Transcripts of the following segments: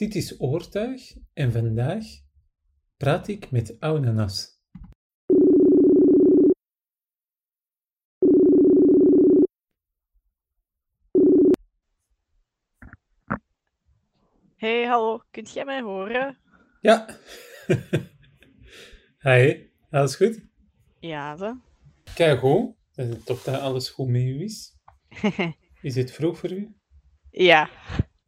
Dit is Oortuig en vandaag praat ik met Aunanas. Hey, hallo, kunt jij mij horen? Ja. Hi, alles goed? Ja, zo. Kijk goed. Top dat alles goed met u is. Is het vroeg voor u? ja.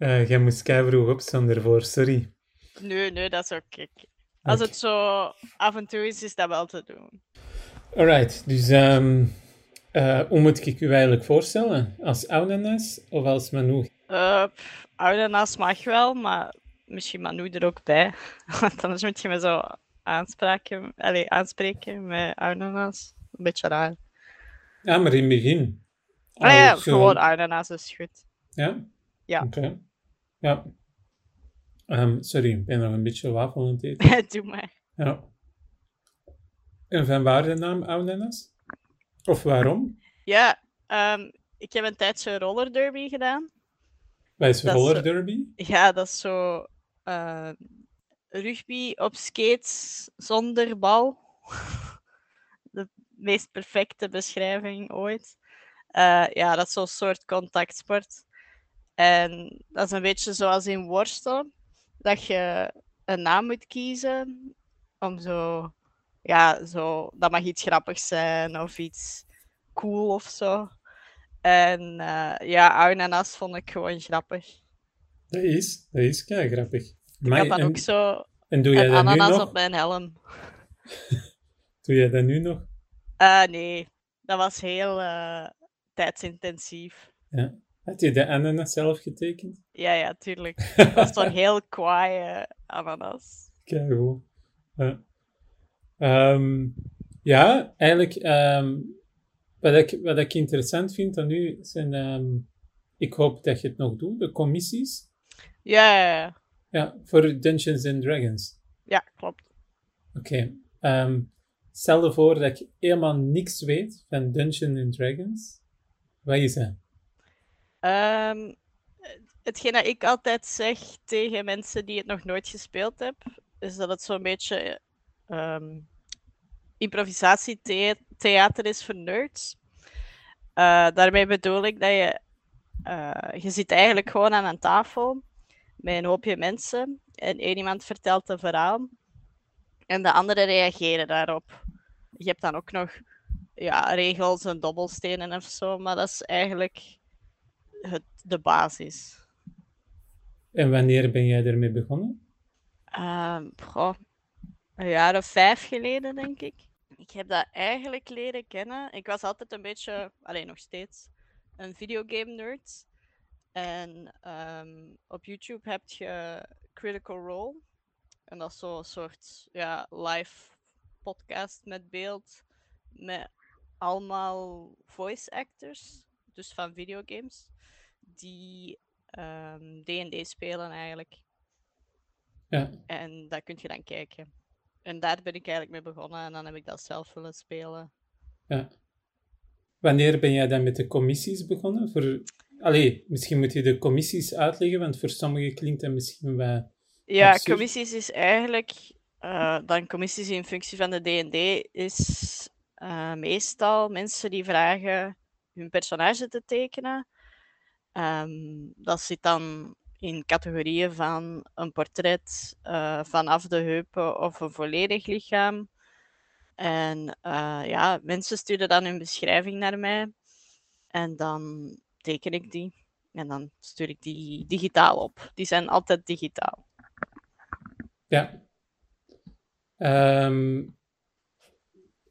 Eh, jij moest vroeg opstaan ervoor, sorry. Nee, nee, dat is oké. Als het zo af en toe is, is dat wel te doen. Alright, dus ehm, eh, hoe moet ik u eigenlijk voorstellen? Als Aunanas of als Manu? Uh, pff, oude naast mag wel, maar misschien Manu er ook bij. Want anders moet je me zo aanspreken, allee, aanspreken met oude naast. Een beetje raar. Ja, maar in het begin. Ah ja, gewoon is goed. Ja? Ja. Oké. Ja. Ehm, sorry, ik ben nog een beetje wafel aan het eten. Doe maar. Ja. En van waar de naam Aunanas? Of waarom? Ja, ehm, ik heb een tijdje roller derby gedaan. Wij is Dat is roller zo- derby. Ja, dat is zo eh, rugby op skates zonder bal. De meest perfecte beschrijving ooit. Eh, ja, dat is zo'n soort contactsport. En dat is een beetje zoals in worstelen, dat je een naam moet kiezen om zo, ja, zo, dat mag iets grappigs zijn of iets cool of zo. En eh, ja, ananas vond ik gewoon grappig. Dat is, dat is kei grappig. Ik had dan en, ook zo en doe jij een dat nu ananas nog? op mijn helm. Doe jij dat nu nog? Ah, nee, dat was heel eh, tijdsintensief. Ja. Had je de ananas zelf getekend? Ja, ja, tuurlijk. Dat was zo'n heel kwaaie ananas. Kei goed. Ja. Ehm, ja, eigenlijk, ehm, wat, ik, wat ik interessant vind aan u zijn, ehm, ik hoop dat je het nog doet, de commissies. Ja, ja, ja. Voor Dungeons and Dragons. ja klopt. Oké. stel je voor dat ik helemaal niks weet van Dungeons and Dragons. Wat is dat? Ehm, hetgeen dat ik altijd zeg tegen mensen die het nog nooit gespeeld hebben, is dat het zo'n beetje ehm improvisatietheater is voor nerds. Eh, daarmee bedoel ik dat je, eh, je zit eigenlijk gewoon aan een tafel met een hoopje mensen en één iemand vertelt een verhaal en de anderen reageren daarop. Je hebt dan ook nog ja, regels en dobbelstenen of zo, maar dat is eigenlijk het, de basis. En wanneer ben jij ermee begonnen? Ehm, goh, een jaar of vijf geleden, denk ik. Ik heb dat eigenlijk leren kennen. Ik was altijd een beetje, alleen nog steeds, een videogame nerd. En ehm, op YouTube heb je Critical Role. En dat is zo'n soort ja, live podcast met beeld. Met allemaal voice actors. Dus van videogames. Die ehm, D&D spelen eigenlijk. Ja, En daar kun je dan kijken. En daar ben ik eigenlijk mee begonnen en dan heb ik dat zelf willen spelen. ja. Wanneer ben jij dan met de commissies begonnen? Voor... Allee, misschien moet je de commissies uitleggen, want voor sommigen klinkt dat misschien wel... Ja, Absurd. commissies is eigenlijk, eh, dan commissies in functie van de D&D, is eh, meestal mensen die vragen hun personage te tekenen. Ehm, dat zit dan in categorieën van een portret eh, vanaf de heupen of een volledig lichaam. En eh, ja, mensen sturen dan hun beschrijving naar mij. En dan teken ik die. En dan stuur ik die digitaal op. Die zijn altijd digitaal. Ja. Ehm,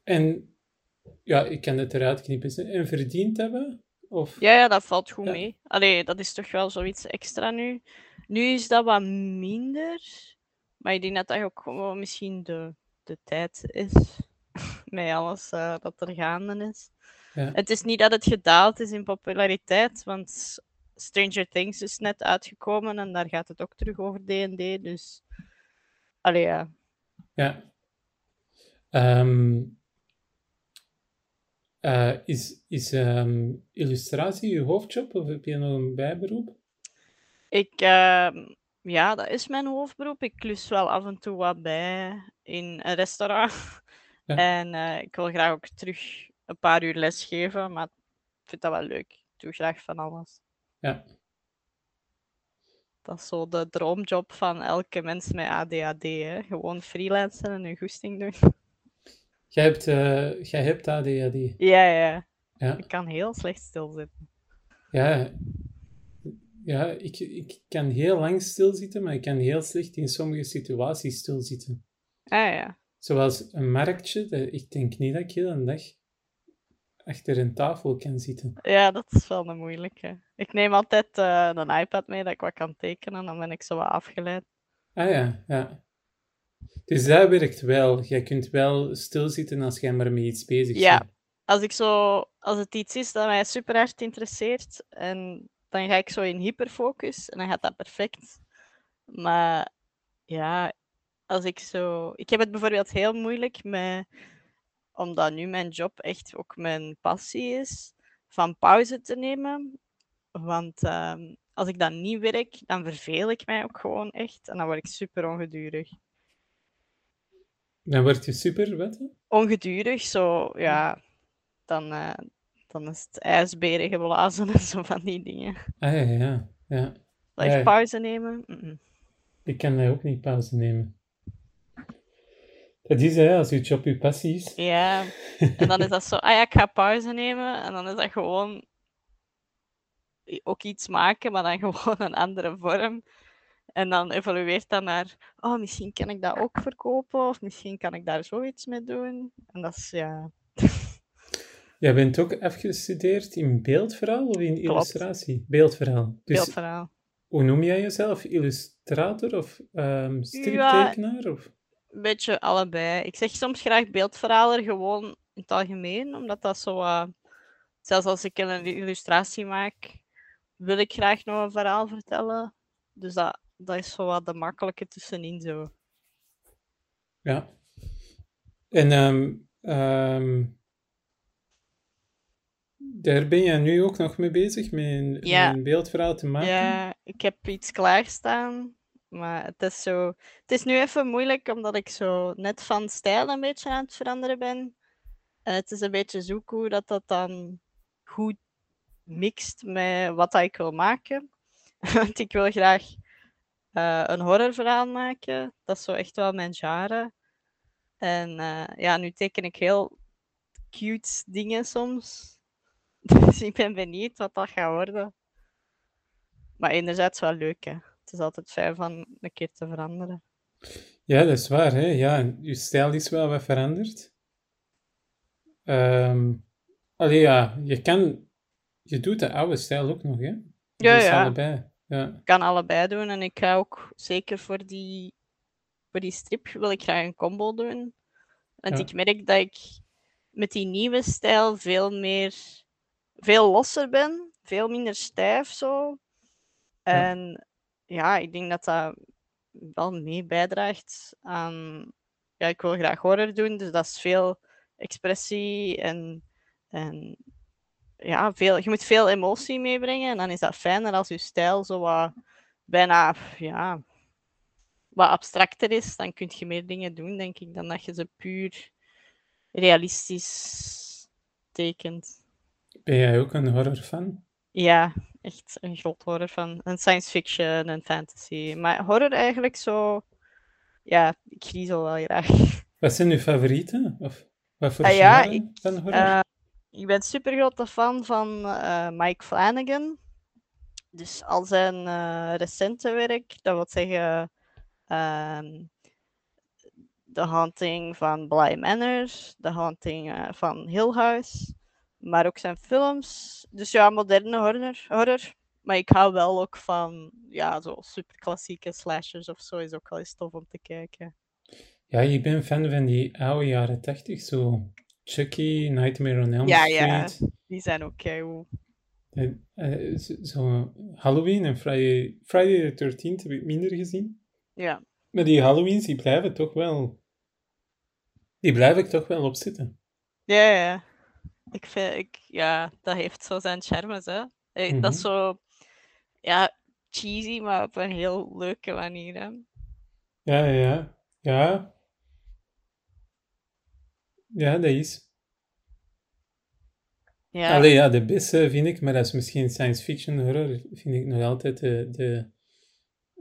en ja, ik kan het eruit knippen. En verdiend hebben? Of... Ja, ja, dat valt goed Ja. mee. Allee, dat is toch wel zoiets extra nu. Nu is dat wat minder. Maar ik denk dat dat ook gewoon misschien de, de tijd is. Met alles eh, dat er gaande is. Ja. Het is niet dat het gedaald is in populariteit, want Stranger Things is net uitgekomen en daar gaat het ook terug over D&D. Dus, allee, ja. Ja. Ehm, eh, is is ehm, illustratie je hoofdjob of heb je nog een bijberoep? Ik ehm, ja, dat is mijn hoofdberoep. Ik klus wel af en toe wat bij in een restaurant. Ja. En eh, ik wil graag ook terug een paar uur lesgeven, maar ik vind dat wel leuk. Ik doe graag van alles. Ja. Dat is zo de droomjob van elke mens met ADHD. Hè? Gewoon freelancen en een goesting doen. Jij hebt, eh, jij hebt ADHD. Ja, ja. Ja. Ik kan heel slecht stilzitten. Ja, ja ik, ik kan heel lang stilzitten, maar ik kan heel slecht in sommige situaties stilzitten. Ah ja. Zoals een marktje, dat, ik denk niet dat ik heel een dag achter een tafel kan zitten. Ja, dat is wel een moeilijke. Ik neem altijd eh, een iPad mee dat ik wat kan tekenen, dan ben ik zo wat afgeleid. Ah ja, ja. Dus dat werkt wel. Jij kunt wel stilzitten als jij maar met iets bezig Ja. bent. Als, ik zo, als het iets is dat mij super hard interesseert, en dan ga ik zo in hyperfocus en dan gaat dat perfect. Maar ja, als ik zo. Ik heb het bijvoorbeeld heel moeilijk met, omdat nu mijn job echt ook mijn passie is, van pauze te nemen. Want ehm, als ik dan niet werk, dan verveel ik mij ook gewoon echt en dan word ik super ongedurig. Dan word je super, wat? Ongedurig, zo ja, dan, eh, dan is het ijsberen geblazen en zo van die dingen. Ah ja, ja. ja. Pauze nemen? Ik kan daar ook niet pauze nemen. Dat is hè, als je job je passie is. Ja, en dan is dat zo, ah ja, ik ga pauze nemen. En dan is dat gewoon ook iets maken, maar dan gewoon een andere vorm. En dan evolueert dat naar, oh, misschien kan ik dat ook verkopen, of misschien kan ik daar zoiets mee doen. En dat is, ja, Jij bent ook afgestudeerd in beeldverhaal of in illustratie? Beeldverhaal. Dus beeldverhaal. hoe noem jij jezelf? Illustrator of ehm striptekenaar? Of? Een beetje allebei. Ik zeg soms graag beeldverhaler, gewoon in het algemeen, omdat dat zo, wat- zelfs als ik een illustratie maak, wil ik graag nog een verhaal vertellen. Dus dat, dat is zo wat de makkelijke tussenin zo. Ja. En ehm, ehm, daar ben je nu ook nog mee bezig, met een, met Ja. een beeldverhaal te maken? Ja, ik heb iets klaarstaan, maar het is zo... Het is nu even moeilijk, omdat ik zo net van stijl een beetje aan het veranderen ben. En het is een beetje zoeken hoe dat, dat dan goed mixt met wat dat ik wil maken. Want ik wil graag eh, een horrorverhaal maken. Dat is zo echt wel mijn genre. En eh, ja, nu teken ik heel cute dingen soms. Dus ik ben benieuwd wat dat gaat worden. Maar enerzijds wel leuk, hè. Het is altijd fijn van een keer te veranderen. Ja, dat is waar. Hè? Ja, je stijl is wel wat veranderd. Ehm allee, ja, je kan... Je doet de oude stijl ook nog, hè? Ja, ja. allebei. Ja. Ik kan allebei doen en ik ga ook zeker voor die, voor die strip wil ik graag een combo doen. Want Ja. ik merk dat ik met die nieuwe stijl veel meer, veel losser ben, veel minder stijf zo. Ja. En ja, ik denk dat dat wel mee bijdraagt aan. Ja, ik wil graag horror doen, dus dat is veel expressie en, en ja, veel, je moet veel emotie meebrengen. En dan is dat fijner als je stijl zo wat bijna ja, wat abstracter is. Dan kun je meer dingen doen, denk ik, dan dat je ze puur realistisch tekent. Ben jij ook een horrorfan? Ja, echt een groot horror van. En science fiction en fantasy. Maar horror eigenlijk zo. Ja, ik griezel wel graag. Wat zijn uw favorieten? Of wat voor Ah ja, ik- van horror? Eh, ik ben super grote fan van eh, Mike Flanagan. Dus al zijn eh, recente werk, dat wil zeggen ehm The Haunting van Bly Manor, The Haunting eh, van Hill House, maar ook zijn films. Dus ja, moderne horror, horror. Maar ik hou wel ook van ja, zo super klassieke slashers of zo, is ook wel eens tof om te kijken. Ja, ik ben fan van die oude jaren tachtig, zo Chucky, Nightmare on Elm Ja, ja. Street. Die zijn ook keigoed. Eh, zo- Halloween en Friday, Friday the 13th heb ik minder gezien. Ja. Maar die Halloweens, die blijven toch wel... Die blijf ik toch wel opzitten. Ja, ja. Ik vind, ik, ja, dat heeft zo zijn charmes, hè. Eh, Dat is Mhm. zo, ja, cheesy, maar op een heel leuke manier. Hè? Ja, ja, ja. Ja, dat is. Ja, Allee, ja, de beste vind ik, maar dat is misschien science fiction horror, vind ik nog altijd de, de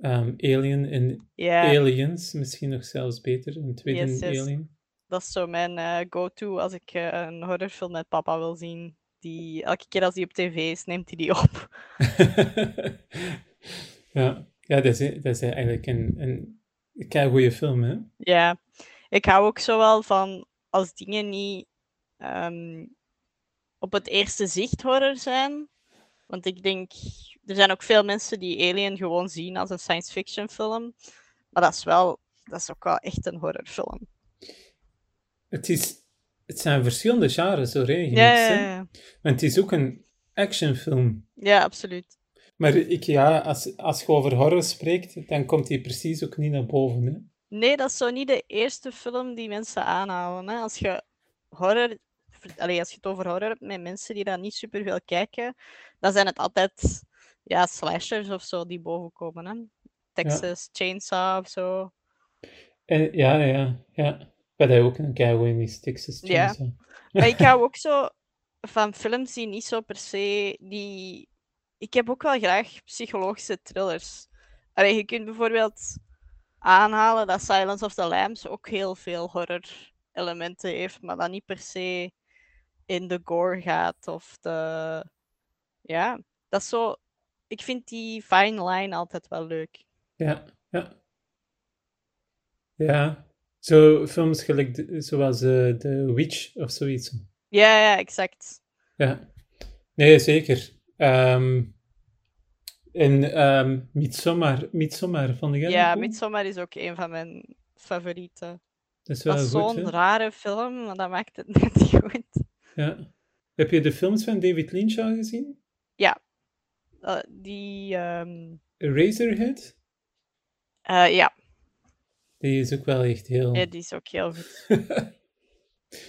ehm, Alien en Aliens, misschien nog zelfs beter, een tweede Yes, yes. Alien. dat is zo mijn eh, go-to als ik eh, een horrorfilm met papa wil zien. Die, elke keer als die op tv is, neemt hij die op. ja, ja dat, is, dat is eigenlijk een, een, een goede film, hè? Ja, ik hou ook zo wel van als dingen niet ehm, op het eerste zicht horror zijn. Want ik denk, er zijn ook veel mensen die Alien gewoon zien als een science fiction film. Maar dat is wel, dat is ook wel echt een horrorfilm. Het, is, het zijn verschillende genres, hoor, hè, Ja, ja. Want het is ook een actionfilm. ja, absoluut. Maar ik, ja, als, als je over horror spreekt, dan komt die precies ook niet naar boven, hè? Nee, dat is zo niet de eerste film die mensen aanhalen. Hè. Als je horror, allee, als je het over horror hebt met mensen die dat niet superveel kijken, dan zijn het altijd ja, slashers of zo die bovenkomen. Hè. Texas Chainsaw of zo. En, ja, ja, ja. Wat hij ook een keigoed is, Texas Ja. Chainsaw. Maar ik hou ook zo van films die niet zo per se die. Ik heb ook wel graag psychologische thrillers. Allee, je kunt bijvoorbeeld aanhalen dat Silence of the Lambs ook heel veel horror-elementen heeft, maar dat niet per se in de gore gaat of de. Ja, dat is zo. Ik vind die fine line altijd wel leuk. Ja, ja. Ja, zo films gelijk, de- zoals eh, The Witch of zoiets. Ja, ja, exact. Ja, nee, zeker. Ehm, en ehm Midsommar, Midsommar, vond jij dat Ja? Midsommar is ook een van mijn favorieten. Dat is wel Dat is goed, zo'n hè? rare film, maar dat maakt het net goed. Ja. Heb je de films van David Lynch al gezien? Eh, die, ehm, Razorhead? eh, ja, Die is ook wel echt heel... ja, die is ook heel goed.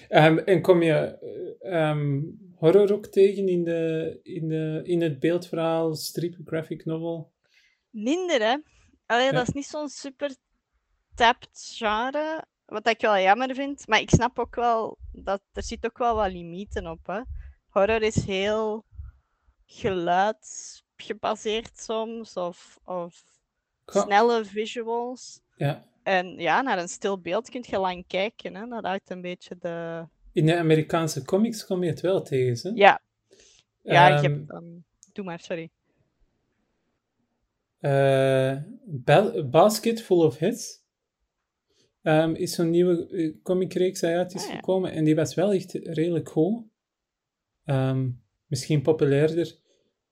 Ehm, en kom je eh, ehm, horror ook tegen in, de, in, de, in het beeldverhaal, strip, graphic novel? Minder, hè? Allee, Ja. dat is niet zo'n super tapped genre, wat ik wel jammer vind. Maar ik snap ook wel dat er zit ook wel wat limieten op, hè. Horror is heel geluid gebaseerd soms, of, of snelle visuals. Ja. En ja, naar een stil beeld kun je lang kijken, hè. Dat houdt een beetje de... In de Amerikaanse comics kom je het wel tegen, hè? Ja, ja, ik heb... dan Doe maar, sorry. Ba- Basket Full of Hits ehm, is zo'n nieuwe eh, comicreeks die uit is Ah, ja. gekomen. En die was wel echt redelijk goed. Ehm, misschien populairder.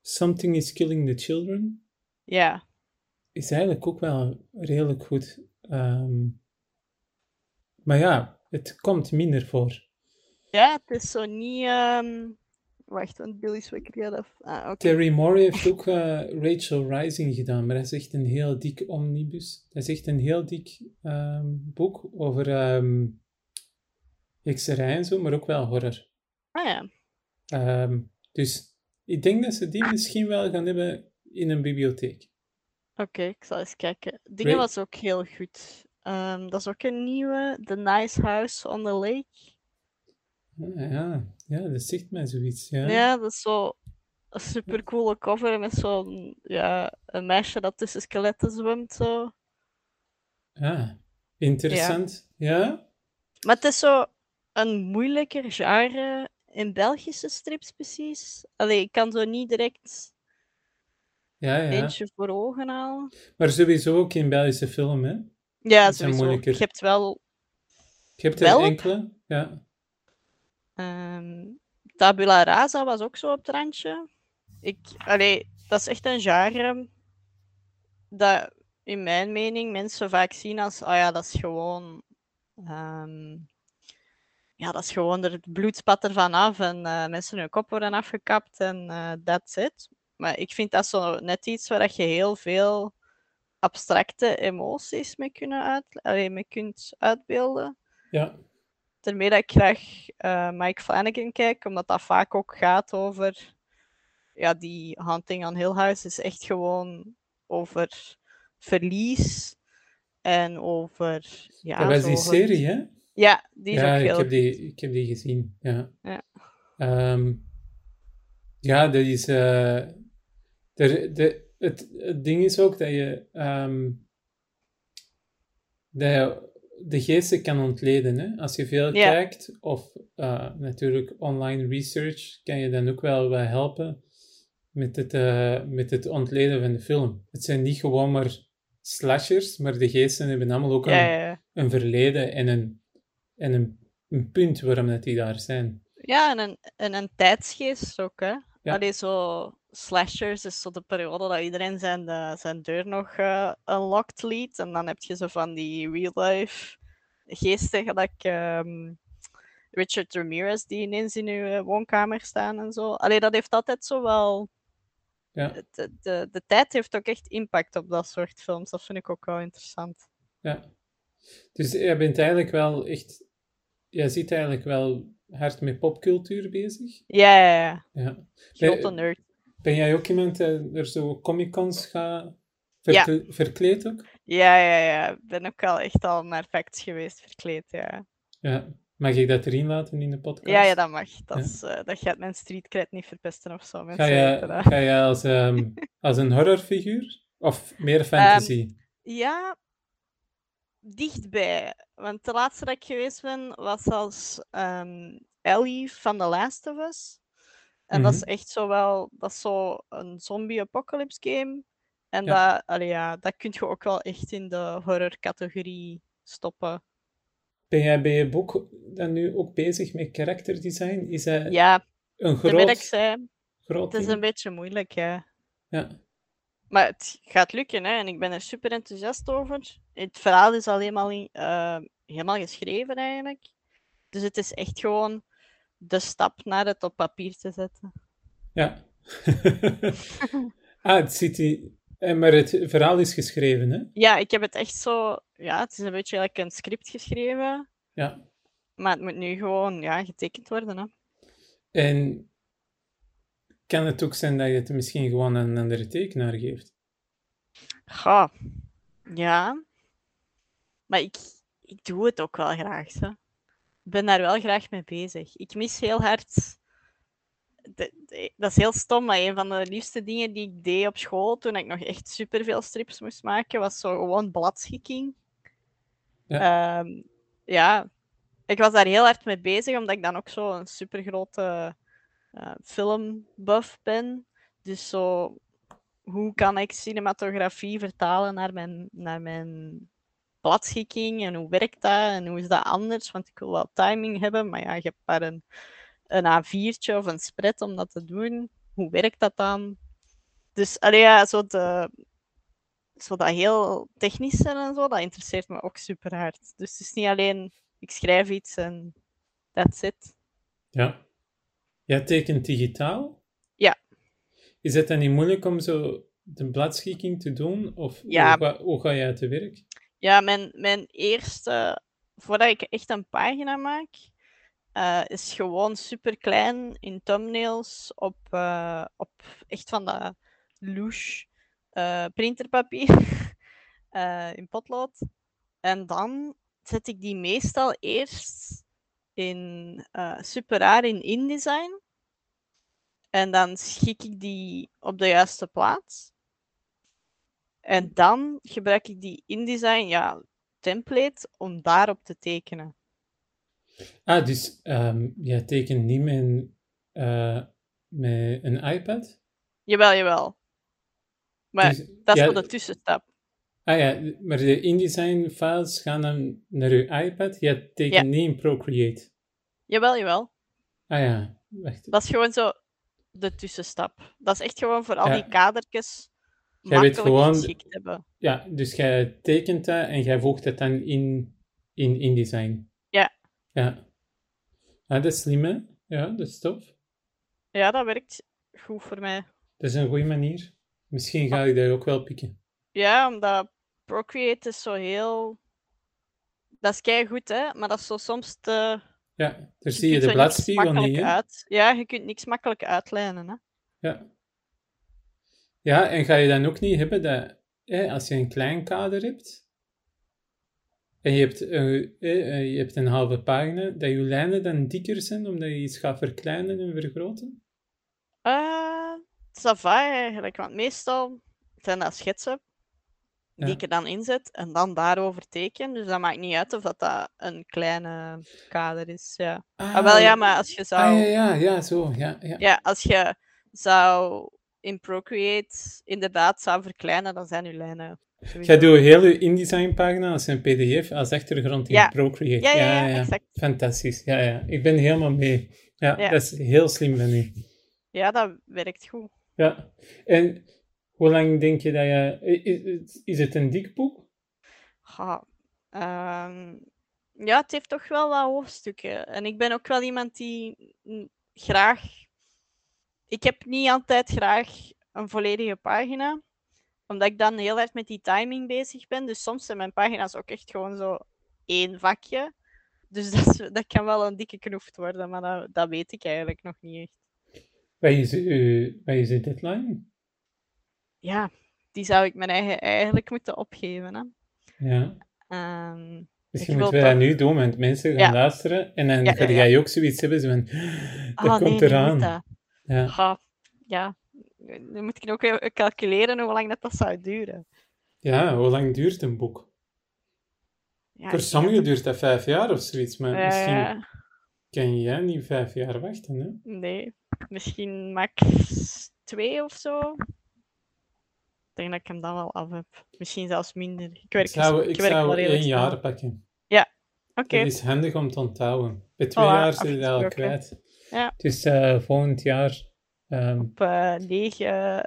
Something is Killing the Children. Ja, is eigenlijk ook wel redelijk goed. Ehm, maar ja, het komt minder voor. Ja, het is zo niet. ehm, Wacht, want Billy Swicker gaat af. Ah. Terry Moore heeft ook eh, Rachel Rising gedaan, maar dat is echt een heel dik omnibus. Dat is echt een heel dik ehm, boek over ehm hekserij en zo, maar ook wel horror. Ah ja. Dus ik denk dat ze die misschien wel gaan hebben in een bibliotheek. Oké, ik zal eens kijken. Dingen was ook heel goed. Ehm, dat is ook een nieuwe. The Nice House on the Lake. Ah, ja, ja, dat zegt mij zoiets. Ja. Ja, dat is zo een super coole cover met zo'n ja, een meisje dat tussen skeletten zwemt. Zo. Ah, interessant. Ja? Maar het is zo een moeilijker genre in Belgische strips precies. Allee, ik kan zo niet direct Ja, ja. eentje voor ogen halen. Maar sowieso ook in Belgische film, hè? Ja, Dat sowieso. moeilijker. Je hebt wel Je hebt er enkele, ja. Ehm, Tabula Rasa was ook zo op het randje. Ik, allee, dat is echt een genre dat in mijn mening mensen vaak zien als, ah ja, dat is gewoon, ehm, ja, dat is gewoon er het bloed spat er vanaf en eh, mensen hun kop worden afgekapt en eh that's it. Maar ik vind dat zo net iets waar dat je heel veel abstracte emoties mee, kunnen uit, allee, mee kunt uitbeelden. Ja, Daarmee dat ik graag eh, Mike Flanagan kijk, omdat dat vaak ook gaat over ja, die Hunting on Hill House is echt gewoon over verlies en over. Ja, dat was die serie, hè? Ja, die is ja, ook ik heel heb, die, ik heb die gezien, ja. Ja. Ehm, ja, dat is... eh, de, het, het ding is ook dat je... ehm, dat je de geesten kan ontleden. Hè? Als je veel kijkt, of eh, natuurlijk online research, kan je dan ook wel helpen met het, eh, met het ontleden van de film. Het zijn niet gewoon maar slashers, maar de geesten hebben allemaal ook een, een verleden en een, en een, een punt waarom dat die daar zijn. Ja, en een, en een tijdsgeest ook, hè. Ja. Allee, zo slashers is zo de periode dat iedereen zijn, eh, zijn deur nog eh, unlocked liet. En dan heb je zo van die real-life geesten, gelijk ehm, Richard Ramirez, die ineens in uw eh, woonkamer staan en zo. Allee, dat heeft altijd zo wel... Ja. De, de, de tijd heeft ook echt impact op dat soort films. Dat vind ik ook wel interessant. Ja. Dus jij bent eigenlijk wel echt... Jij zit eigenlijk wel hard met popcultuur bezig. Ja, ja, ja. Ja. Grote nerd. Ben jij ook iemand die er zo comic-cons gaat verkle- verkleed ook? Ja, ja, ja. Ik ben ook al echt al naar facts geweest verkleed, ja. Ja. Mag ik dat erin laten in de podcast? Ja, ja, dat mag. Dat, Ja. is, eh, dat gaat mijn streetcred niet verpesten of zo. Ga je, ga als, ehm, als een horrorfiguur? Of meer fantasy? Ja, dichtbij. Want de laatste dat ik geweest ben, was als ehm, Ellie van The Last of Us. En dat is Mhm. echt zo wel... Dat is zo een zombie-apocalypse game. En Ja. dat, allee, ja, dat kun je ook wel echt in de horror-categorie stoppen. Ben jij bij je boek dan nu ook bezig met characterdesign? Is dat Ja, een ik groot, zei. groot Het is een beetje moeilijk, ja. Ja. Maar het gaat lukken, hè? En ik ben er super enthousiast over. Het verhaal is alleen in, eh, helemaal geschreven, eigenlijk. Dus het is echt gewoon de stap naar het op papier te zetten. Ja. ah, het zit hier... eh, Maar het verhaal is geschreven, hè? Ja, ik heb het echt zo... Ja, het is een beetje like een script geschreven. Ja. Maar het moet nu gewoon ja, getekend worden, hè. En kan het ook zijn dat je het misschien gewoon aan een andere tekenaar geeft? Goh, ja. Maar ik, ik doe het ook wel graag, hè. Ik ben daar wel graag mee bezig. Ik mis heel hard... de- de- dat is heel stom, maar een van de liefste dingen die ik deed op school, toen ik nog echt superveel strips moest maken, was zo gewoon bladschikking. Ja. ja, ik was daar heel hard mee bezig, omdat ik dan ook zo een supergrote eh filmbuff ben. Dus zo, hoe kan ik cinematografie vertalen naar mijn, naar mijn bladschikking en hoe werkt dat en hoe is dat anders? Want ik wil wel timing hebben, maar ja, je hebt maar een, een A4'tje of een spread om dat te doen. Hoe werkt dat dan? Dus allee, ja, zo, de, zo dat heel technische en zo, dat interesseert me ook super hard. Dus het is niet alleen ik schrijf iets en that's it. Ja. Jij tekent digitaal? Ja. Is het dan niet moeilijk om zo de bladschikking te doen? Of Ja. hoe, ga, hoe ga jij te werk? Ja, mijn, mijn eerste, voordat ik echt een pagina maak, eh, is gewoon super klein in thumbnails op, eh, op echt van dat louche eh, printerpapier in potlood. En dan zet ik die meestal eerst in super raar in InDesign. En dan schik ik die op de juiste plaats. En dan gebruik ik die InDesign ja, template om daarop te tekenen. Ah, dus ehm, jij tekent niet met eh, met een iPad? Jawel, jawel. Maar Dus dat is jij- voor de tussenstap. Ah ja, maar de InDesign-files gaan dan naar je iPad? Jij tekent Ja. niet in Procreate? Jawel, jawel. Ah ja, wacht. Dat is gewoon zo de tussenstap. Dat is echt gewoon voor al Ja. die kadertjes Jij weet gewoon-. Ja, dus jij tekent dat en jij voegt het dan in, in InDesign? Ja. Ja. Ah, dat is slim, hè? Ja, dat is tof. Ja, dat werkt goed voor mij. Dat is een goede manier. Misschien ga ik dat ook wel pikken. Ja, omdat Procreate is zo heel... Dat is kei goed, hè? Maar dat is zo soms te... Ja, daar zie je de bladspiegel niet, hè? uit. Ja, je kunt niks makkelijk uitlijnen, hè? Ja. Ja, en ga je dan ook niet hebben dat hè, als je een klein kader hebt, en je hebt, eh, eh, je hebt een halve pagina, dat je lijnen dan dikker zijn, omdat je iets gaat verkleinen en vergroten? Uh, ça va eigenlijk, want meestal zijn dat schetsen die Ja. ik er dan inzet en dan daarover teken. Dus dat maakt niet uit of dat, dat een kleine kader is. Ja. Ah, wel ja, maar als je zou. Ah, ja, ja, ja, zo. Ja, ja. Ja, als je zou in Procreate inderdaad zou verkleinen, dan zijn je lijnen. Jij doet heel je InDesign-pagina als een pdf, als achtergrond in Ja. Procreate. Ja, ja, ja, exact. Fantastisch. Ja, ja. Ik ben helemaal mee. Ja, dat is heel slim van u. Ja, dat werkt goed. Ja. En hoe lang denk je dat je... i- i- Is het een dik boek? Ja, ehm, ja, het heeft toch wel wat hoofdstukken. En ik ben ook wel iemand die graag. Ik heb niet altijd graag een volledige pagina, omdat ik dan heel erg met die timing bezig ben. Dus soms zijn mijn pagina's ook echt gewoon zo één vakje. Dus dat, is- dat kan wel een dikke knoeft worden, maar dat, dat weet ik eigenlijk nog niet echt. Wat is, wat is de deadline? Ja, die zou ik mijn eigen eigenlijk moeten opgeven. Hè. Ja. Ehm, Misschien Ik moeten wil we dat nu doen, want mensen gaan Ja. luisteren en dan Ja, ga ja, jij ook zoiets hebben van... Dat ah, komt nee, eraan. Ja. Ja, ja. Dan moet ik ook calculeren hoe lang dat, dat zou duren. ja, hoe lang duurt een boek? Ja, Voor sommigen duurt dat vijf jaar of zoiets, maar Ja, misschien ja. kan jij niet vijf jaar wachten, hè? nee, misschien max twee of zo. Ik denk dat ik hem dan wel af heb. Misschien zelfs minder. Ik werk, Ik zou, ik ik werk zou één jaar pakken. Oké, Dat is handig om te onthouden. Bij twee jaar zit je dat al kwijt. Ja. Dus eh, volgend jaar, ehm, op eh 9.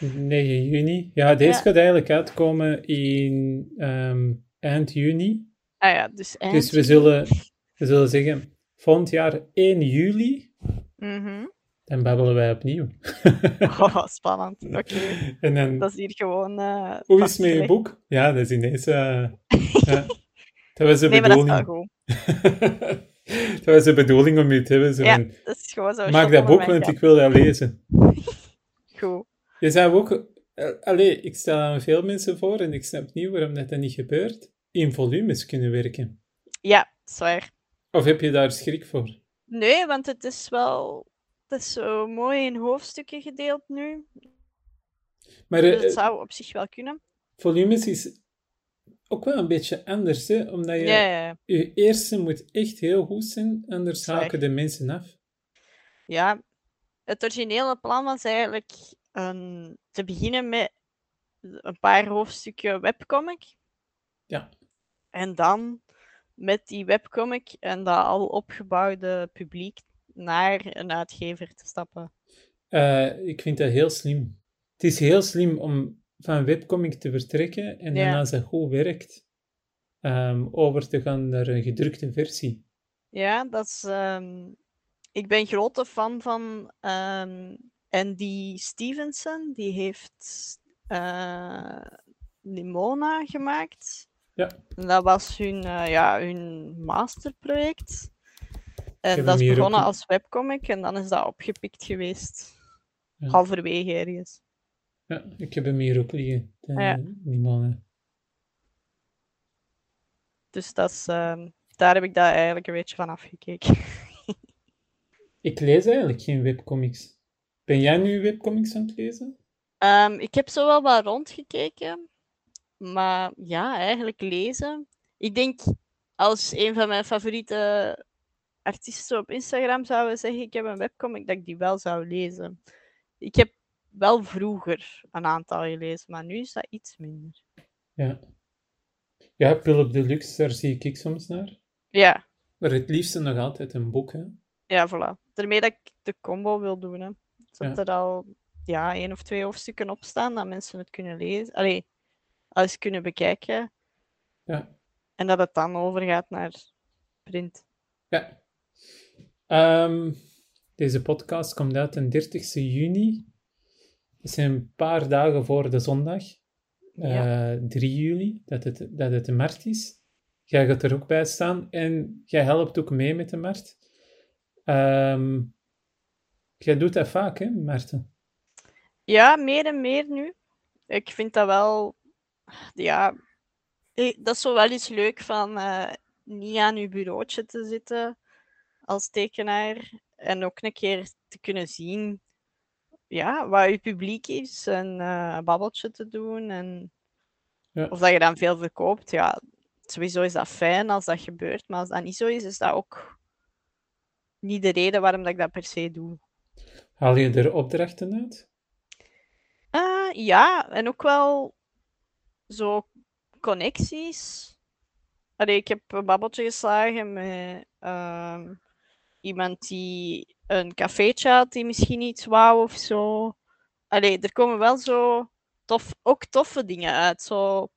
9 juni. Ja, deze Ja. gaat eigenlijk uitkomen in ehm, eind juni. ah ja, dus eind. Dus we zullen, we zullen zeggen, volgend jaar 1 juli, Mhm. dan babbelen wij opnieuw. Oh, spannend. Oké, En dan, dat is hier gewoon. eh, hoe is het met je boek? Ja, dat is ineens... eh, ja. Dat was de Nee, maar dat is wel bedoeling. goed. dat was de bedoeling om je te hebben. Zo Ja, dat is gewoon zo. maak dat boek, want ik wil dat lezen. Goed. Je zou ook... eh, allee, ik stel aan veel mensen voor en ik snap niet waarom dat, dat niet gebeurt. In volumes kunnen werken. Ja, zwaar. Of heb je daar schrik voor? Nee, want het is wel. Het is zo mooi in hoofdstukken gedeeld nu. Maar Dus eh, het zou op zich wel kunnen. volumes is ook wel een beetje anders, hè? Omdat je... Je eerste moet echt heel goed zijn, anders haken de mensen af. Ja, het originele plan was eigenlijk een, te beginnen met een paar hoofdstukken webcomic. Ja. En dan met die webcomic en dat al opgebouwde publiek naar een uitgever te stappen. Eh, ik vind dat heel slim. Het is heel slim om van webcomic te vertrekken en dan als dat goed werkt, ehm, over te gaan naar een gedrukte versie. Ja, dat is. ehm, ik ben grote fan van ehm, Andy Stevenson. Die heeft eh Nimona gemaakt. Ja. En dat was hun, eh, ja, hun masterproject. En dat is begonnen op- als webcomic en dan is dat opgepikt geweest. Ja. Halverwege ergens. Ja, ik heb hem hier ook liggen. De, Ja. Die mannen. Dus dat is, ehm, daar heb ik dat eigenlijk een beetje van afgekeken. Ik lees eigenlijk geen webcomics. Ben jij nu webcomics aan het lezen? Ehm, ik heb zo wel wat rondgekeken, maar ja, eigenlijk lezen. Ik denk als een van mijn favoriete artiesten op Instagram zou zeggen: Ik heb een webcomic, dat ik die wel zou lezen. Ik heb wel vroeger een aantal gelezen, maar nu is dat iets minder. Ja. Ja, Philip Deluxe, daar zie ik soms naar. Ja, Maar het liefste nog altijd een boek, hè. ja, voilà. Daarmee dat ik de combo wil doen. Hè. Dat Ja. er al ja, één of twee hoofdstukken op staan, dat mensen het kunnen lezen. Allee, alles kunnen bekijken. Ja. En dat het dan overgaat naar print. Ja. Ehm, deze podcast komt uit den 30 juni. Dat zijn een paar dagen voor de zondag. Ja. eh 3 juli, dat het, dat het de markt is. Jij gaat er ook bij staan en jij helpt ook mee met de markt. Ehm, jij doet dat vaak, hè, Maarten? Ja, meer en meer nu. Ik vind dat wel ja, eh, dat is zo wel eens leuk van eh, niet aan je bureautje te zitten als tekenaar en ook een keer te kunnen zien ja, wat je publiek is en eh, een babbeltje te doen en Ja. of dat je dan veel verkoopt. Ja, sowieso is dat fijn als dat gebeurt, maar als dat niet zo is, is dat ook niet de reden waarom dat ik dat per se doe. Haal je er opdrachten uit? Eh, ja, en ook wel zo connecties. Allee, ik heb een babbeltje geslagen met ehm, iemand die een cafeetje had die misschien iets wou of zo. Allee, er komen wel zo tof, ook toffe dingen uit, zo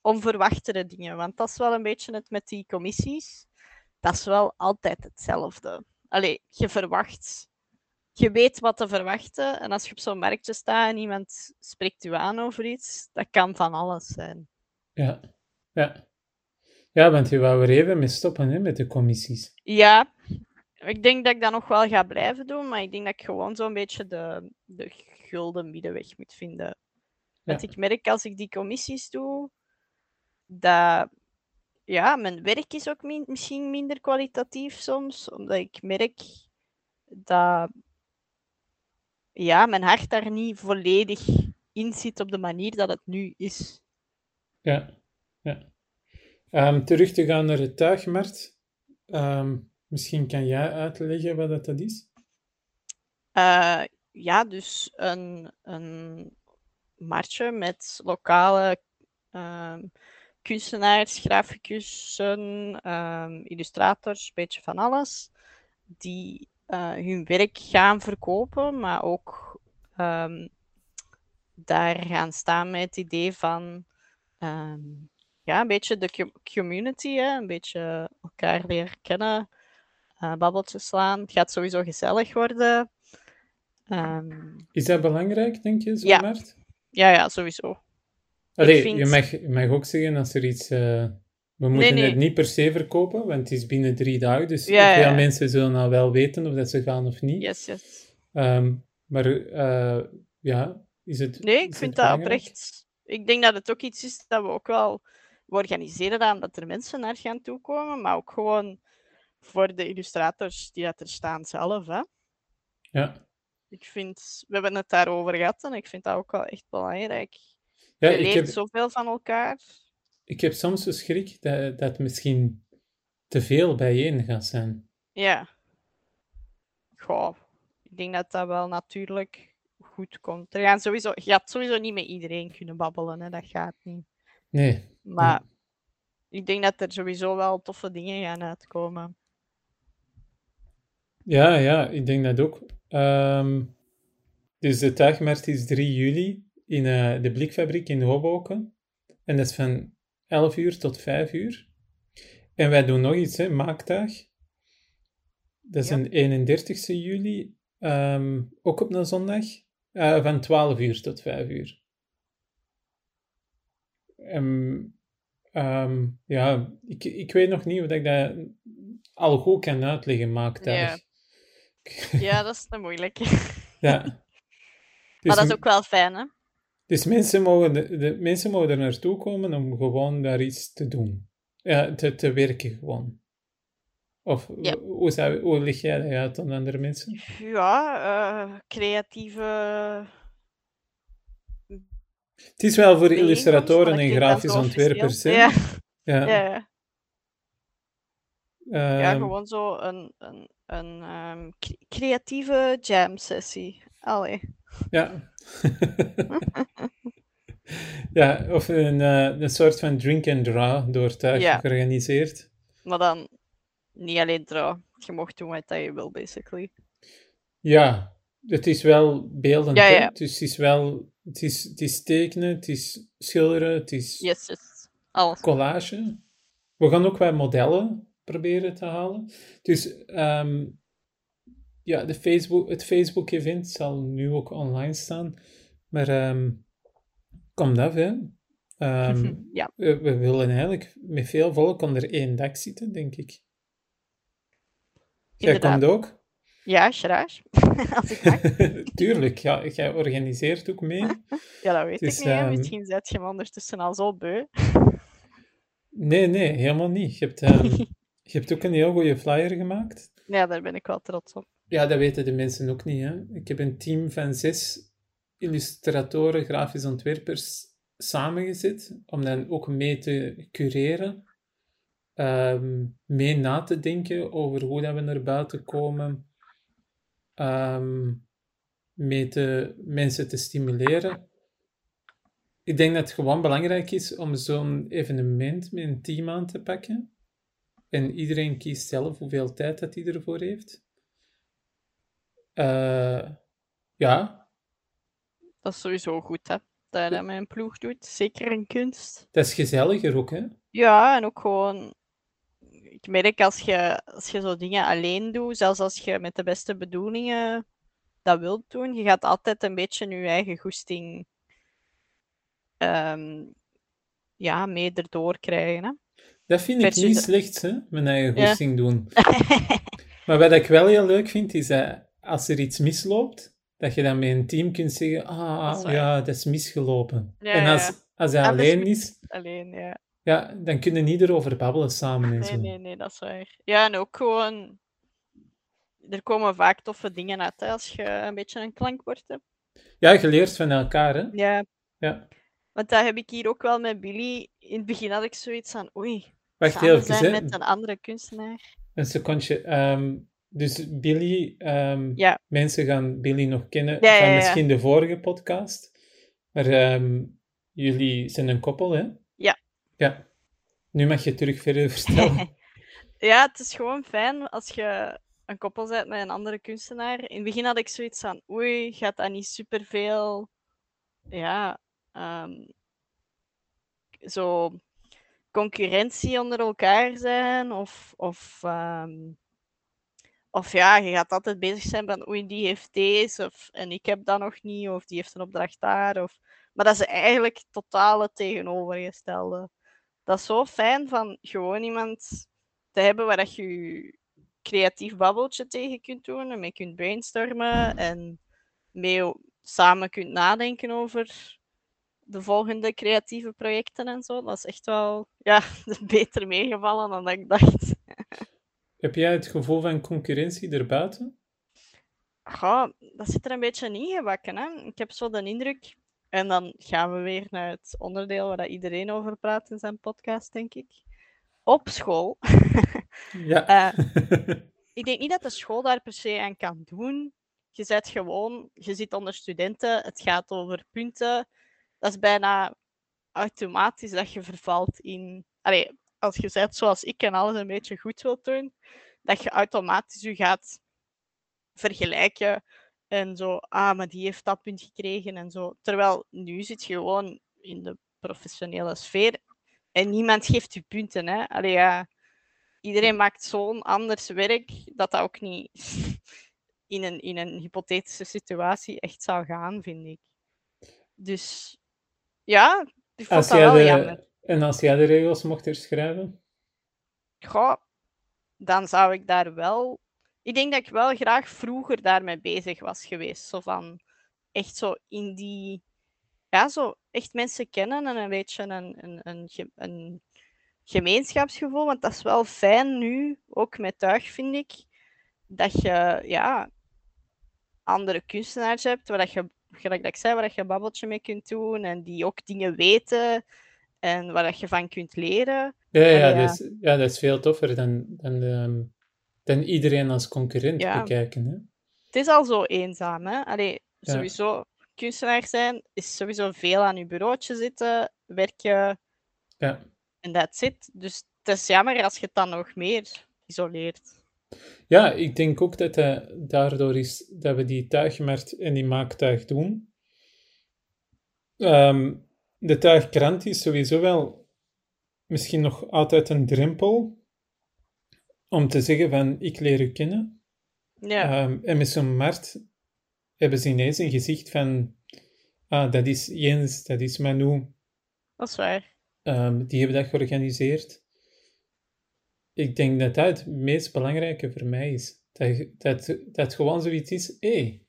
onverwachtere dingen. Want dat is wel een beetje het met die commissies. Dat is wel altijd hetzelfde. Allee, je verwacht je weet wat te verwachten. En als je op zo'n marktje staat en iemand spreekt u aan over iets, dat kan van alles zijn. Ja. Ja. Ja, want je wou er even mee stoppen hè, met de commissies. Ja, ik denk dat ik dat nog wel ga blijven doen, maar ik denk dat ik gewoon zo'n beetje de, de gulden middenweg moet vinden. Want ik merk als ik die commissies doe, dat ja, mijn werk is ook min- misschien minder kwalitatief soms, omdat ik merk dat ja, mijn hart daar niet volledig in zit op de manier dat het nu is. Ja. ja. Ehm, terug te gaan naar de tuigmarkt. Ehm, misschien kan jij uitleggen wat dat, is? Eh, ja, dus een, een marktje met lokale ehm, kunstenaars, graficussen, ehm, illustrators, een beetje van alles, die eh, hun werk gaan verkopen, maar ook ehm, daar gaan staan met het idee van ja, een beetje de co- community, hè, een beetje elkaar leren kennen, eh, babbeltjes slaan. Het gaat sowieso gezellig worden. Ehm, Is dat belangrijk, denk je, zo'n Ja. markt? ja, ja, sowieso. Allee, vind- je, mag, je mag ook zeggen als er iets... eh, we moeten nee. het niet per se verkopen, want het is binnen drie dagen, dus Ja, veel ja. mensen zullen al wel weten of dat ze gaan of niet. Yes, yes. Ehm, maar eh, ja, is het Nee, ik vind dat belangrijk? oprecht. Ik denk dat het ook iets is dat we ook wel we organiseren dat er mensen naar gaan toekomen, maar ook gewoon voor de illustrators die dat er staan zelf. Hè. Ja, Ik vind, we hebben het daarover gehad en ik vind dat ook wel echt belangrijk. ja je leert heb, zoveel van elkaar. ik heb soms de schrik dat, dat misschien te veel bijeen gaat zijn. Ja. Goh, ik denk dat dat wel natuurlijk goed komt. Er gaan sowieso, je gaat sowieso niet met iedereen kunnen babbelen, hè. dat gaat niet. Nee, Maar ik denk dat er sowieso wel toffe dingen gaan uitkomen. Ja, ja, ik denk dat ook. Ehm, dus de tuigmarkt is 3 juli in eh, de Blikfabriek in Hoboken. En dat is van 11 uur tot 5 uur. En wij doen nog iets, hè, maaktuig. Dat is Ja. een 31 juli, ehm, ook op een zondag, eh, van 12 uur tot 5 uur. Ehm, ehm, ja, ik, ik weet nog niet of ik dat al goed kan uitleggen, maaktuig. Ja, dat is te moeilijk. Ja. Dus, maar dat is ook wel fijn, hè? dus mensen, mogen de, de, mensen mogen er naartoe komen om gewoon daar iets te doen. Ja, te, te werken gewoon. Of Ja. hoe, zou, hoe lig jij dat uit dan andere mensen? Ja, eh, creatieve. Het is wel voor illustratoren en grafisch ontwerpers. hè? Ja, Ja, ja, ja. ja, ehm, gewoon zo een, een, een ehm, cre- creatieve jam sessie. Allee. Ja. ja, of een, eh, een soort van drink and draw door Ja. georganiseerd. Maar dan niet alleen draw. Je mocht doen wat je wil, basically. Ja, het is wel beeldend. Ja, ja. Dus het is wel... Het is, het is tekenen, het is schilderen, het is Yes, yes. Alles. collage. We gaan ook wat modellen proberen te halen. Dus ehm, ja, de Facebook, het Facebook-event zal nu ook online staan. Maar ehm komt af, hè. Ehm, Ja. we, we willen eigenlijk met veel volk onder één dak zitten, denk ik. Jij Inderdaad. komt ook? Ja, graag. Als ik mag. Tuurlijk, ja, jij organiseert ook mee. Ja, dat weet Dus, ik niet. Misschien zet je hem ondertussen al zo beu. Nee, nee, helemaal niet. Je hebt, ehm, je hebt ook een heel goede flyer gemaakt. Ja, daar ben ik wel trots op. Ja, dat weten de mensen ook niet. Hè. Ik heb een team van zes illustratoren, grafisch ontwerpers samengezet om dan ook mee te cureren, ehm, mee na te denken over hoe dat we naar buiten komen, ehm, mee te, mensen te stimuleren. Ik denk dat het gewoon belangrijk is om zo'n evenement met een team aan te pakken. En iedereen kiest zelf hoeveel tijd dat hij ervoor heeft. Eh, ja, Dat is sowieso goed, hè. Dat je dat met een ploeg doet. Zeker in kunst. dat is gezelliger ook, hè? Ja, en ook gewoon... Ik merk als je, als je zo dingen alleen doet, zelfs als je met de beste bedoelingen dat wilt doen, je gaat altijd een beetje je eigen goesting ehm, ja, mee erdoor krijgen. Hè? Dat vind ik niet slecht, hè? Mijn eigen Ja. goesting doen. Maar wat ik wel heel leuk vind, is dat als er iets misloopt, dat je dan met een team kunt zeggen, ah, ja, dat is misgelopen. Ja, en als, als hij Anders alleen moet- is, Alleen, ja. ja, dan kunnen niet erover babbelen samen en Nee, zo. nee, nee, dat is waar. Ja, en ook gewoon... Er komen vaak toffe dingen uit, hè, als je een beetje een klankbord hebt. Ja, je leert van elkaar, hè? Ja, Ja. want dat heb ik hier ook wel met Billy. In het begin had ik zoiets van, oei, Wacht samen even, zijn met een andere kunstenaar. Een secondje. Ehm, dus Billy, ehm, Ja. mensen gaan Billy nog kennen Ja, van ja. misschien de vorige podcast. Maar ehm, jullie zijn een koppel, hè? Ja. Ja. Nu mag je terug verder vertellen. Ja, het is gewoon fijn als je een koppel bent met een andere kunstenaar. In het begin had ik zoiets van, oei, gaat dat niet superveel, ja, zo concurrentie onder elkaar zijn? Of, of, ehm, of ja, je gaat altijd bezig zijn van, oei, die heeft deze, of, en ik heb dat nog niet, of die heeft een opdracht daar. Of... Maar dat is eigenlijk totale tegenovergestelde. Dat is zo fijn van gewoon iemand te hebben waar dat je creatief babbeltje tegen kunt doen en mee kunt brainstormen en mee samen kunt nadenken over de volgende creatieve projecten en zo. Dat is echt wel ja, beter meegevallen dan dat ik dacht. Heb jij het gevoel van concurrentie erbuiten? Goh, dat zit er een beetje in gebakken. Hè? Ik heb zo de indruk, en dan gaan we weer naar het onderdeel waar dat iedereen over praat in zijn podcast, denk ik. Op school. Ja. Eh, ik denk niet dat de school daar per se aan kan doen. Je zit gewoon, je zit onder studenten, het gaat over punten. Dat is bijna automatisch dat je vervalt in. Als je zegt zoals ik en alles een beetje goed wilt doen, dat je automatisch je gaat vergelijken en zo, ah, maar die heeft dat punt gekregen en zo. Terwijl nu zit je gewoon in de professionele sfeer en niemand geeft je punten. Hè? Allee, ja, iedereen maakt zo'n anders werk dat dat ook niet in een, in een hypothetische situatie echt zou gaan, vind ik. Dus ja, ik vond Als dat jij wel de, jammer. en als jij de regels mocht herschrijven? Goh, dan zou ik daar wel. Ik denk dat ik wel graag vroeger daarmee bezig was geweest. Zo van echt zo in die. Ja, zo echt mensen kennen en een beetje een, een, een, een gemeenschapsgevoel. Want dat is wel fijn nu, ook met tuig, vind ik. Dat je ja, andere kunstenaars hebt, waar dat je, gelijk dat ik zei, waar dat je een babbeltje mee kunt doen en die ook dingen weten en waar dat je van kunt leren. Ja, ja, ja. Dat, is, ja, dat is veel toffer dan, dan, ehm, dan iedereen als concurrent Ja. bekijken. Hè? Het is al zo eenzaam, hè? Allee, Ja. sowieso, kunstenaar zijn is sowieso veel aan je bureautje zitten, werken Ja. en that's it. Dus het is jammer als je het dan nog meer isoleert. Ja, ik denk ook dat het daardoor is dat we die tuigmarkt en die maaktuig doen. Ehm, de tuigkrant is sowieso wel misschien nog altijd een drempel om te zeggen van ik leer u kennen. Ja, Ehm, en met zo'n markt hebben ze ineens een gezicht van ah, dat is Jens, dat is Manu, dat is waar. Ehm, die hebben dat georganiseerd. Ik denk dat dat het meest belangrijke voor mij is. Dat, dat, dat het gewoon zoiets is, hé,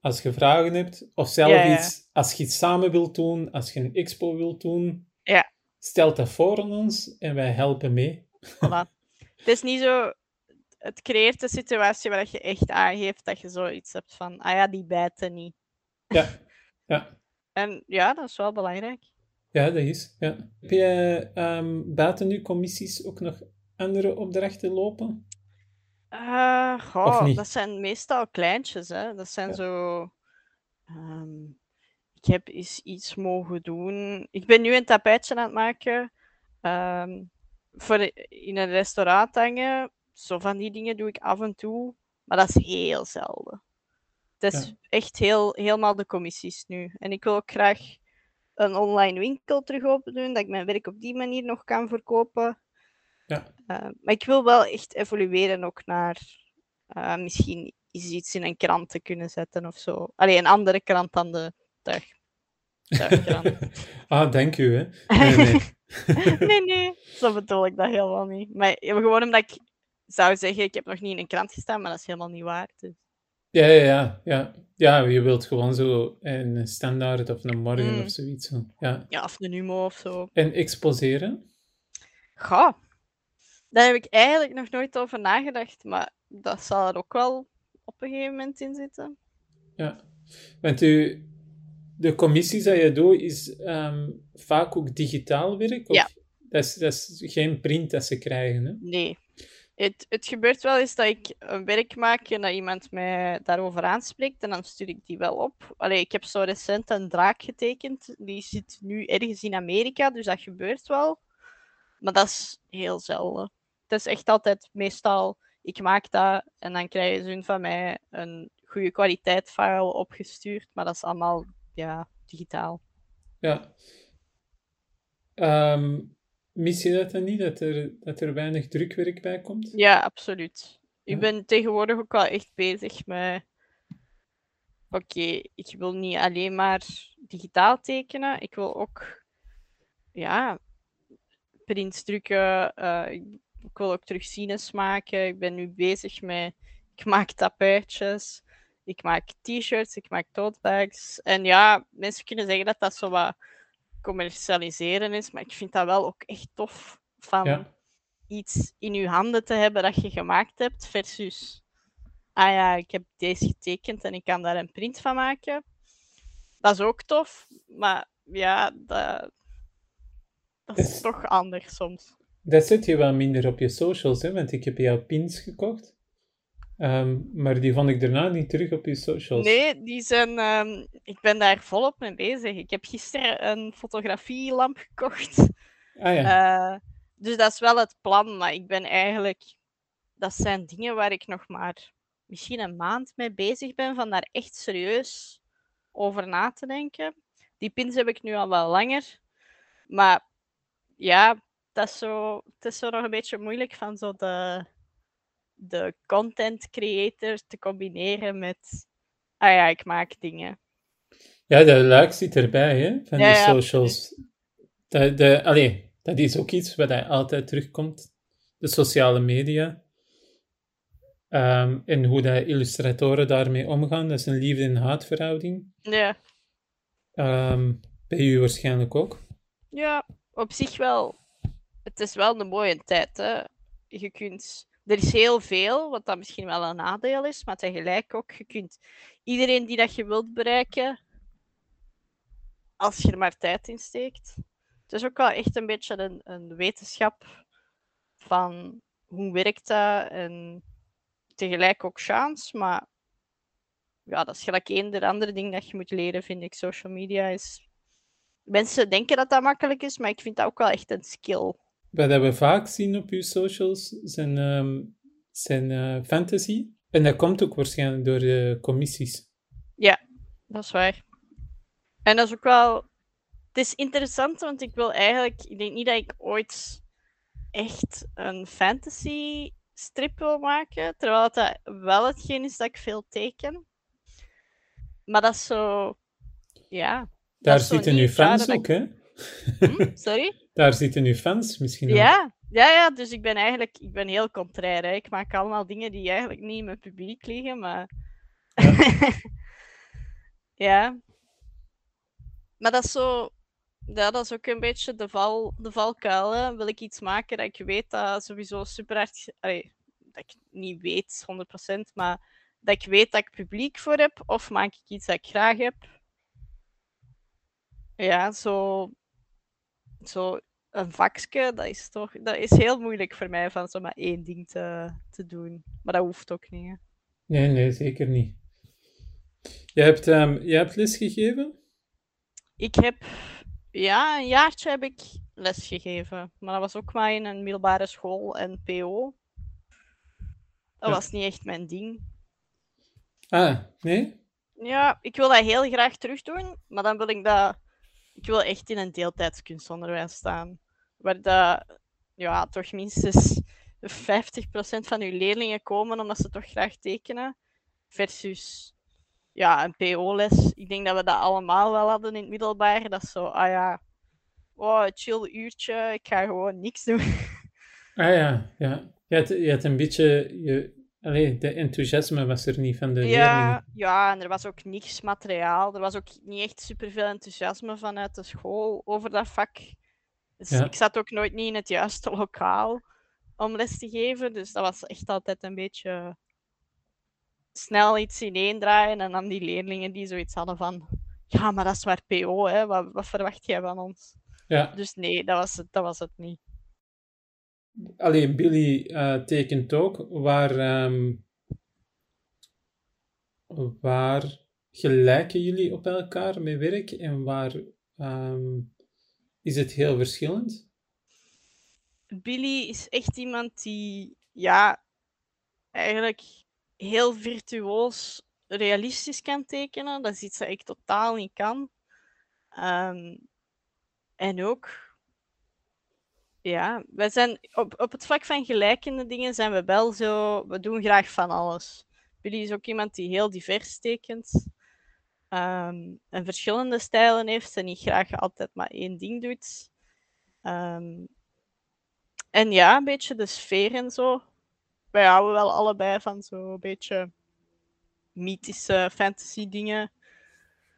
als je vragen hebt, of zelf Ja, ja. iets, als je iets samen wilt doen, als je een expo wilt doen, Ja. stel dat voor aan ons en wij helpen mee. Voilà. het is niet zo... Het creëert een situatie waar je echt aangeeft dat je zoiets hebt van, ah ja, die bijten niet. Ja, ja. En ja, dat is wel belangrijk. Ja, dat is. Ja. Heb je ehm, buiten nu commissies ook nog andere opdrachten lopen? Goh, niet? dat zijn meestal kleintjes, hè. Dat zijn Ja. zo... ehm, ik heb eens iets mogen doen. Ik ben nu een tapijtje aan het maken. ehm, voor in een restaurant hangen. Zo van die dingen doe ik af en toe. Maar dat is heel zelden. Het is Ja. echt heel, helemaal de commissies nu. En ik wil ook graag een online winkel terug open doen. Dat ik mijn werk op die manier nog kan verkopen. Ja. Eh, maar ik wil wel echt evolueren ook naar eh, misschien iets in een krant te kunnen zetten of zo. Allee, een andere krant dan de tuig. ah, dank u, hè. Nee, nee. nee, nee, zo bedoel ik dat helemaal niet. Maar gewoon omdat ik zou zeggen, ik heb nog niet in een krant gestaan, maar dat is helemaal niet waar. Dus. Ja, ja, ja, ja. Ja, je wilt gewoon zo een standaard of een morgen Mm. of zoiets. zo. Ja. Ja, of de Numo of zo. En exposeren? Ga. Daar heb ik eigenlijk nog nooit over nagedacht, maar dat zal er ook wel op een gegeven moment in zitten. Ja. Want u, de commissies dat je doet, is ehm, vaak ook digitaal werk? Of Ja. Dat is, dat is geen print dat ze krijgen, hè? Nee. Het, het gebeurt wel eens dat ik een werk maak en dat iemand mij daarover aanspreekt en dan stuur ik die wel op. Allee, ik heb zo recent een draak getekend, die zit nu ergens in Amerika, dus dat gebeurt wel. Maar dat is heel zelden. Het is echt altijd meestal, ik maak dat en dan krijgen ze van mij een goede kwaliteit file opgestuurd, maar dat is allemaal ja, digitaal. Ja. Ehm, mis je dat dan niet, dat er, dat er weinig drukwerk bij komt? Ja, absoluut. Ik ben tegenwoordig ook wel echt bezig met. Oké, ik wil niet alleen maar digitaal tekenen. Ik wil ook, ja, prints drukken. eh, ik wil ook terug maken. Ik ben nu bezig met. Ik maak tapijtjes. Ik maak t-shirts. Ik maak tote bags. En ja, mensen kunnen zeggen dat dat zo wat commercialiseren is. Maar ik vind dat wel ook echt tof. Van, Ja. iets in je handen te hebben dat je gemaakt hebt, versus, ah ja, ik heb deze getekend en ik kan daar een print van maken. Dat is ook tof, maar ja, dat, dat is toch anders soms. Dat zet je wel minder op je socials, hè? Want ik heb jouw pins gekocht. Ehm, maar die vond ik daarna niet terug op je socials. Nee, die zijn, ehm, ik ben daar volop mee bezig. Ik heb gisteren een fotografielamp gekocht. Ah ja. Eh, dus dat is wel het plan, maar ik ben eigenlijk... Dat zijn dingen waar ik nog maar misschien een maand mee bezig ben, van daar echt serieus over na te denken. Die pins heb ik nu al wel langer. Maar ja, dat is zo, het is zo nog een beetje moeilijk van zo de, de content creator te combineren met... Ah ja, ik maak dingen. Ja, de luik zit erbij, hè? Van Ja, de ja, socials. De, de, allee, dat is ook iets wat hij altijd terugkomt. De sociale media. Ehm, en hoe de illustratoren daarmee omgaan. Dat is een liefde- en haatverhouding. Ja. Ehm, bij u waarschijnlijk ook. Ja, op zich wel. Het is wel een mooie tijd. Hè. Je kunt, er is heel veel, wat dan misschien wel een nadeel is, maar tegelijk ook, je kunt iedereen die dat je wilt bereiken, als je er maar tijd in steekt. Het is ook wel echt een beetje een, een wetenschap van hoe werkt dat en tegelijk ook chance, maar ja, dat is gelijk eender andere ding dat je moet leren, vind ik. Social media is mensen denken dat dat makkelijk is, maar ik vind dat ook wel echt een skill. Wat dat we vaak zien op uw socials zijn, ehm, zijn eh, fantasy. En dat komt ook waarschijnlijk door de commissies. Dat is waar. En dat is ook wel. Het is interessant, want ik wil eigenlijk. Ik denk niet dat ik ooit echt een fantasy strip wil maken. Terwijl dat wel hetgeen is dat ik veel teken. Maar dat is zo. Ja. Daar zitten genre fans ook, hè? Hm? Sorry? Daar zitten uw fans misschien ook. Ja, Ja, ja, dus ik ben eigenlijk ik ben heel contrair. Hè. Ik maak allemaal dingen die eigenlijk niet in mijn publiek liggen, maar... Ja. ja. Maar dat is zo... Ja, dat is ook een beetje de, val, de valkuil. Hè. Wil ik iets maken dat ik weet dat sowieso super hard... Allee, dat ik niet weet, 100%, maar dat ik weet dat ik publiek voor heb, of maak ik iets dat ik graag heb? Ja, zo, zo een vakje, dat is toch dat is heel moeilijk voor mij van zo maar één ding te, te doen. Maar dat hoeft ook niet. Hè. Nee, nee, zeker niet. Je hebt, um, je hebt lesgegeven? Ik heb, ja, een jaartje heb ik lesgegeven. Maar dat was ook maar in een middelbare school en PO. Dat Ja. was niet echt mijn ding. Ah, nee? Ja, ik wil dat heel graag terug doen, maar dan wil ik dat. Ik wil echt in een deeltijds kunstonderwijs staan. Waar dat, ja, toch minstens 50% van uw leerlingen komen omdat ze toch graag tekenen. Versus ja, een PO-les. Ik denk dat we dat allemaal wel hadden in het middelbaar. Dat is zo, ah ja, oh, chill uurtje, ik ga gewoon niks doen. Ah ja, ja. Je had, je had een beetje... Je, allee, de enthousiasme was er niet van de leerlingen. Ja, ja, en er was ook niks materiaal. Er was ook niet echt superveel enthousiasme vanuit de school over dat vak. Dus Ja. ik zat ook nooit niet in het juiste lokaal om les te geven. Dus dat was echt altijd een beetje snel iets ineendraaien. En dan die leerlingen die zoiets hadden van... Ja, maar dat is maar PO, hè. Wat, wat verwacht jij van ons? Ja, Dus nee, dat was het, dat was het niet. Allee, Billy eh, tekent ook waar, ehm, waar gelijken jullie op elkaar met werk en waar ehm, is het heel verschillend? Billy is echt iemand die, ja, eigenlijk heel virtuoos realistisch kan tekenen. Dat is iets dat ik totaal niet kan. Ehm, en ook, ja, wij zijn op, op het vlak van gelijkende dingen zijn we wel zo, we doen graag van alles. Billy is ook iemand die heel divers tekent. ehm, en verschillende stijlen heeft en niet graag altijd maar één ding doet. Ehm, en ja, een beetje de sfeer en zo. Wij houden wel allebei van zo'n beetje mythische fantasy dingen.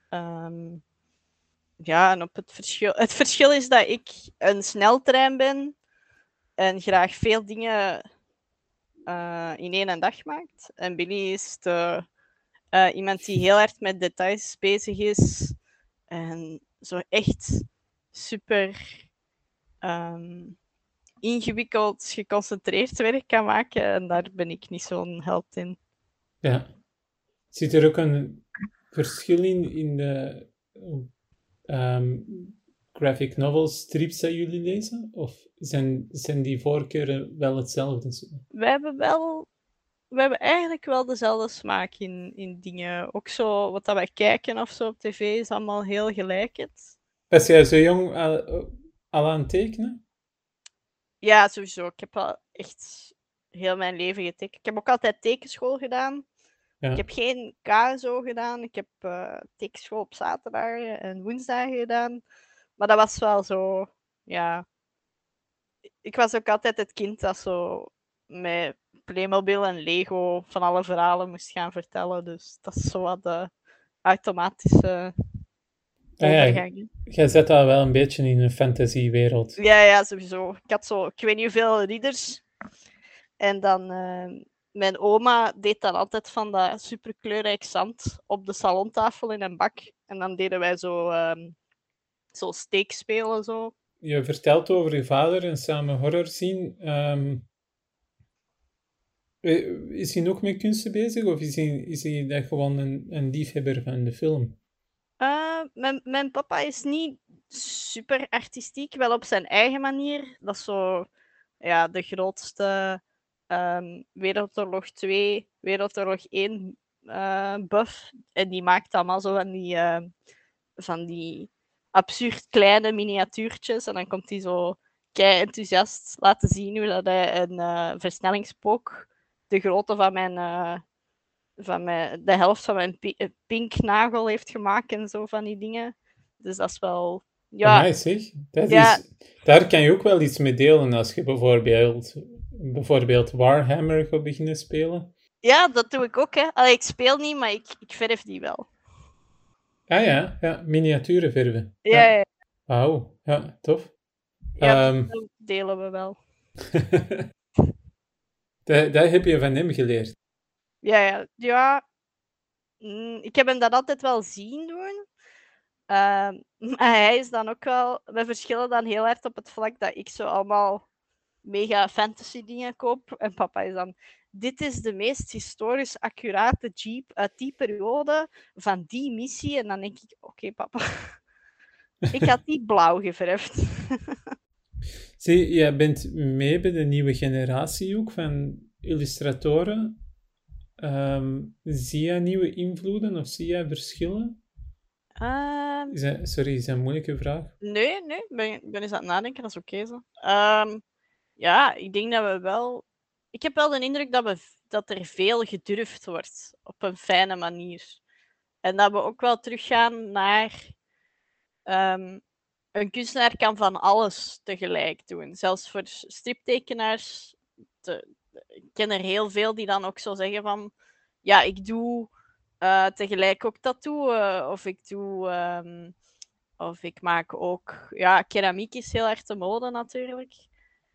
Ehm, ja, en op het verschil. Het verschil is dat ik een sneltrein ben en graag veel dingen eh, in één dag maakt. En Billy is eh, iemand die heel hard met details bezig is en zo echt super ehm, ingewikkeld, geconcentreerd werk kan maken. En daar ben ik niet zo'n held in. Ja. Zit er ook een verschil in, in de ehm, graphic novels, strips dat jullie lezen? Of zijn, zijn die voorkeuren wel hetzelfde? We hebben wel. We hebben eigenlijk wel dezelfde smaak in, in dingen. Ook zo wat dat wij kijken of zo op tv is allemaal heel gelijkend. Was jij zo jong al, al aan het tekenen? Ja, sowieso. Ik heb wel echt heel mijn leven getekend. Ik heb ook altijd tekenschool gedaan. Ja. Ik heb geen KSO gedaan. Ik heb eh, tekenschool op zaterdag en woensdagen gedaan. Maar dat was wel zo, ja. Ik was ook altijd het kind dat zo met Playmobil en Lego van alle verhalen moest gaan vertellen. Dus dat is zo wat de automatische Ah ja, jij zit al wel een beetje in een fantasiewereld. Ja, ja, sowieso. Ik had zo, ik weet niet hoeveel ridders. En dan, eh, mijn oma deed dan altijd van dat superkleurrijk zand op de salontafel in een bak. En dan deden wij zo, ehm zo steekspelen zo. Je vertelt over je vader en samen horror zien. Ehm, eh, is hij nog met kunsten bezig of is hij, is hij dat gewoon een, een liefhebber van de film? Eh, mijn, mijn papa is niet super artistiek, wel op zijn eigen manier. Dat is zo ja, de grootste ehm, Wereldoorlog 2, Wereldoorlog 1 eh, buff. En die maakt allemaal zo van die, eh, van die absurd kleine miniatuurtjes. En dan komt hij zo kei enthousiast laten zien hoe dat hij een eh, versnellingspook de grootte van mijn, eh, van mijn, de helft van mijn pi- eh, pinknagel heeft gemaakt en zo van die dingen. Dus dat is wel Ja, Nice, zeg. Dat Ja. is, daar kan je ook wel iets mee delen als je bijvoorbeeld, bijvoorbeeld Warhammer gaat beginnen spelen. ja, dat doe ik ook. Hè. Allee, ik speel niet, maar ik, ik verf die wel. Ah ja, ja miniaturen verven. Ja, ja, Wauw, ja, tof. ja, Ehm. dat delen we wel. dat, dat heb je van hem geleerd. Ja, ja. ja. Mm, Ik heb hem dat altijd wel zien doen. Ehm, maar hij is dan ook wel... We verschillen dan heel hard op het vlak dat ik zo allemaal mega fantasy dingen koop. En papa is dan... Dit is de meest historisch accurate jeep uit die periode van die missie. En dan denk ik, oké papa. ik had die blauw geverfd. Zie, jij bent mee bij de nieuwe generatie ook van illustratoren. Ehm, zie jij nieuwe invloeden of zie jij verschillen? Is dat, sorry, is dat een moeilijke vraag? Nee, nee, ben, ben eens aan het nadenken, dat is oké zo. Ehm, ja, ik denk dat we wel. Ik heb wel de indruk dat, we, dat er veel gedurfd wordt op een fijne manier. En dat we ook wel teruggaan naar. ehm, een kunstenaar kan van alles tegelijk doen. Zelfs voor striptekenaars. Ik ken er heel veel die dan ook zo zeggen van. Ja, ik doe eh, tegelijk ook tattoo. eh, of ik doe. ehm, of ik maak ook, ja, keramiek is heel erg de mode natuurlijk.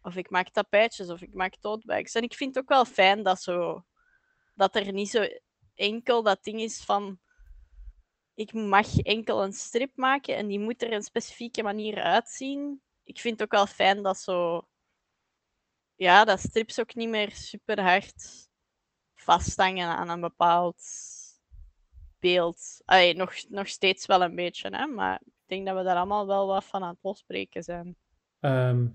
Of ik maak tapijtjes of ik maak totebags. En ik vind het ook wel fijn dat, zo, dat er niet zo enkel dat ding is van. Ik mag enkel een strip maken en die moet er een specifieke manier uitzien. Ik vind het ook wel fijn dat zo. Ja, dat strips ook niet meer super hard vasthangen aan een bepaald beeld. Nog, nog steeds wel een beetje, hè, maar ik denk dat we daar allemaal wel wat van aan het losbreken zijn. Ehm,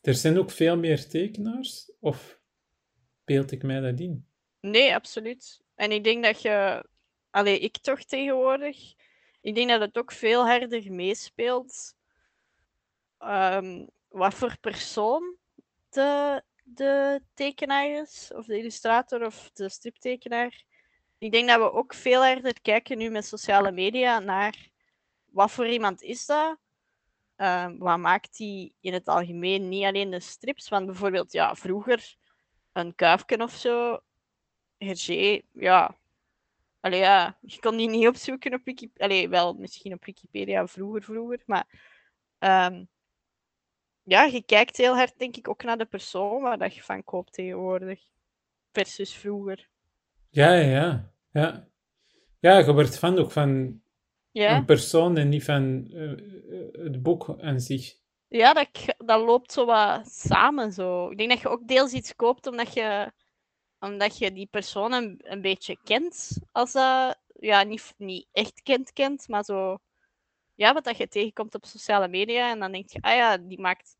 er zijn ook veel meer tekenaars, of beeld ik mij dat in? Nee, absoluut. En ik denk dat je, allee, ik toch tegenwoordig, ik denk dat het ook veel harder meespeelt ehm, wat voor persoon de, de tekenaar is, of de illustrator of de striptekenaar. Ik denk dat we ook veel harder kijken nu met sociale media naar wat voor iemand is dat? Ehm, wat maakt die in het algemeen? Niet alleen de strips, want bijvoorbeeld ja, vroeger een kuifken of zo, Hergé, ja. Allee, ja, je kon die niet opzoeken op Wikipedia. Allee, wel misschien op Wikipedia vroeger, vroeger, maar ehm, ja, je kijkt heel hard, denk ik, ook naar de persoon waar dat je van koopt tegenwoordig. Versus vroeger. Ja, ja, ja. Ja, ja je wordt fan ook van Ja, een persoon en niet van eh, eh, het boek aan zich. ja dat, dat loopt zo wat samen. Zo. Ik denk dat je ook deels iets koopt omdat je, omdat je die persoon een, een beetje kent. Als dat, ja, niet, niet echt kent, kent, maar zo. Ja, wat dat je tegenkomt op sociale media. En dan denk je, ah ja, die maakt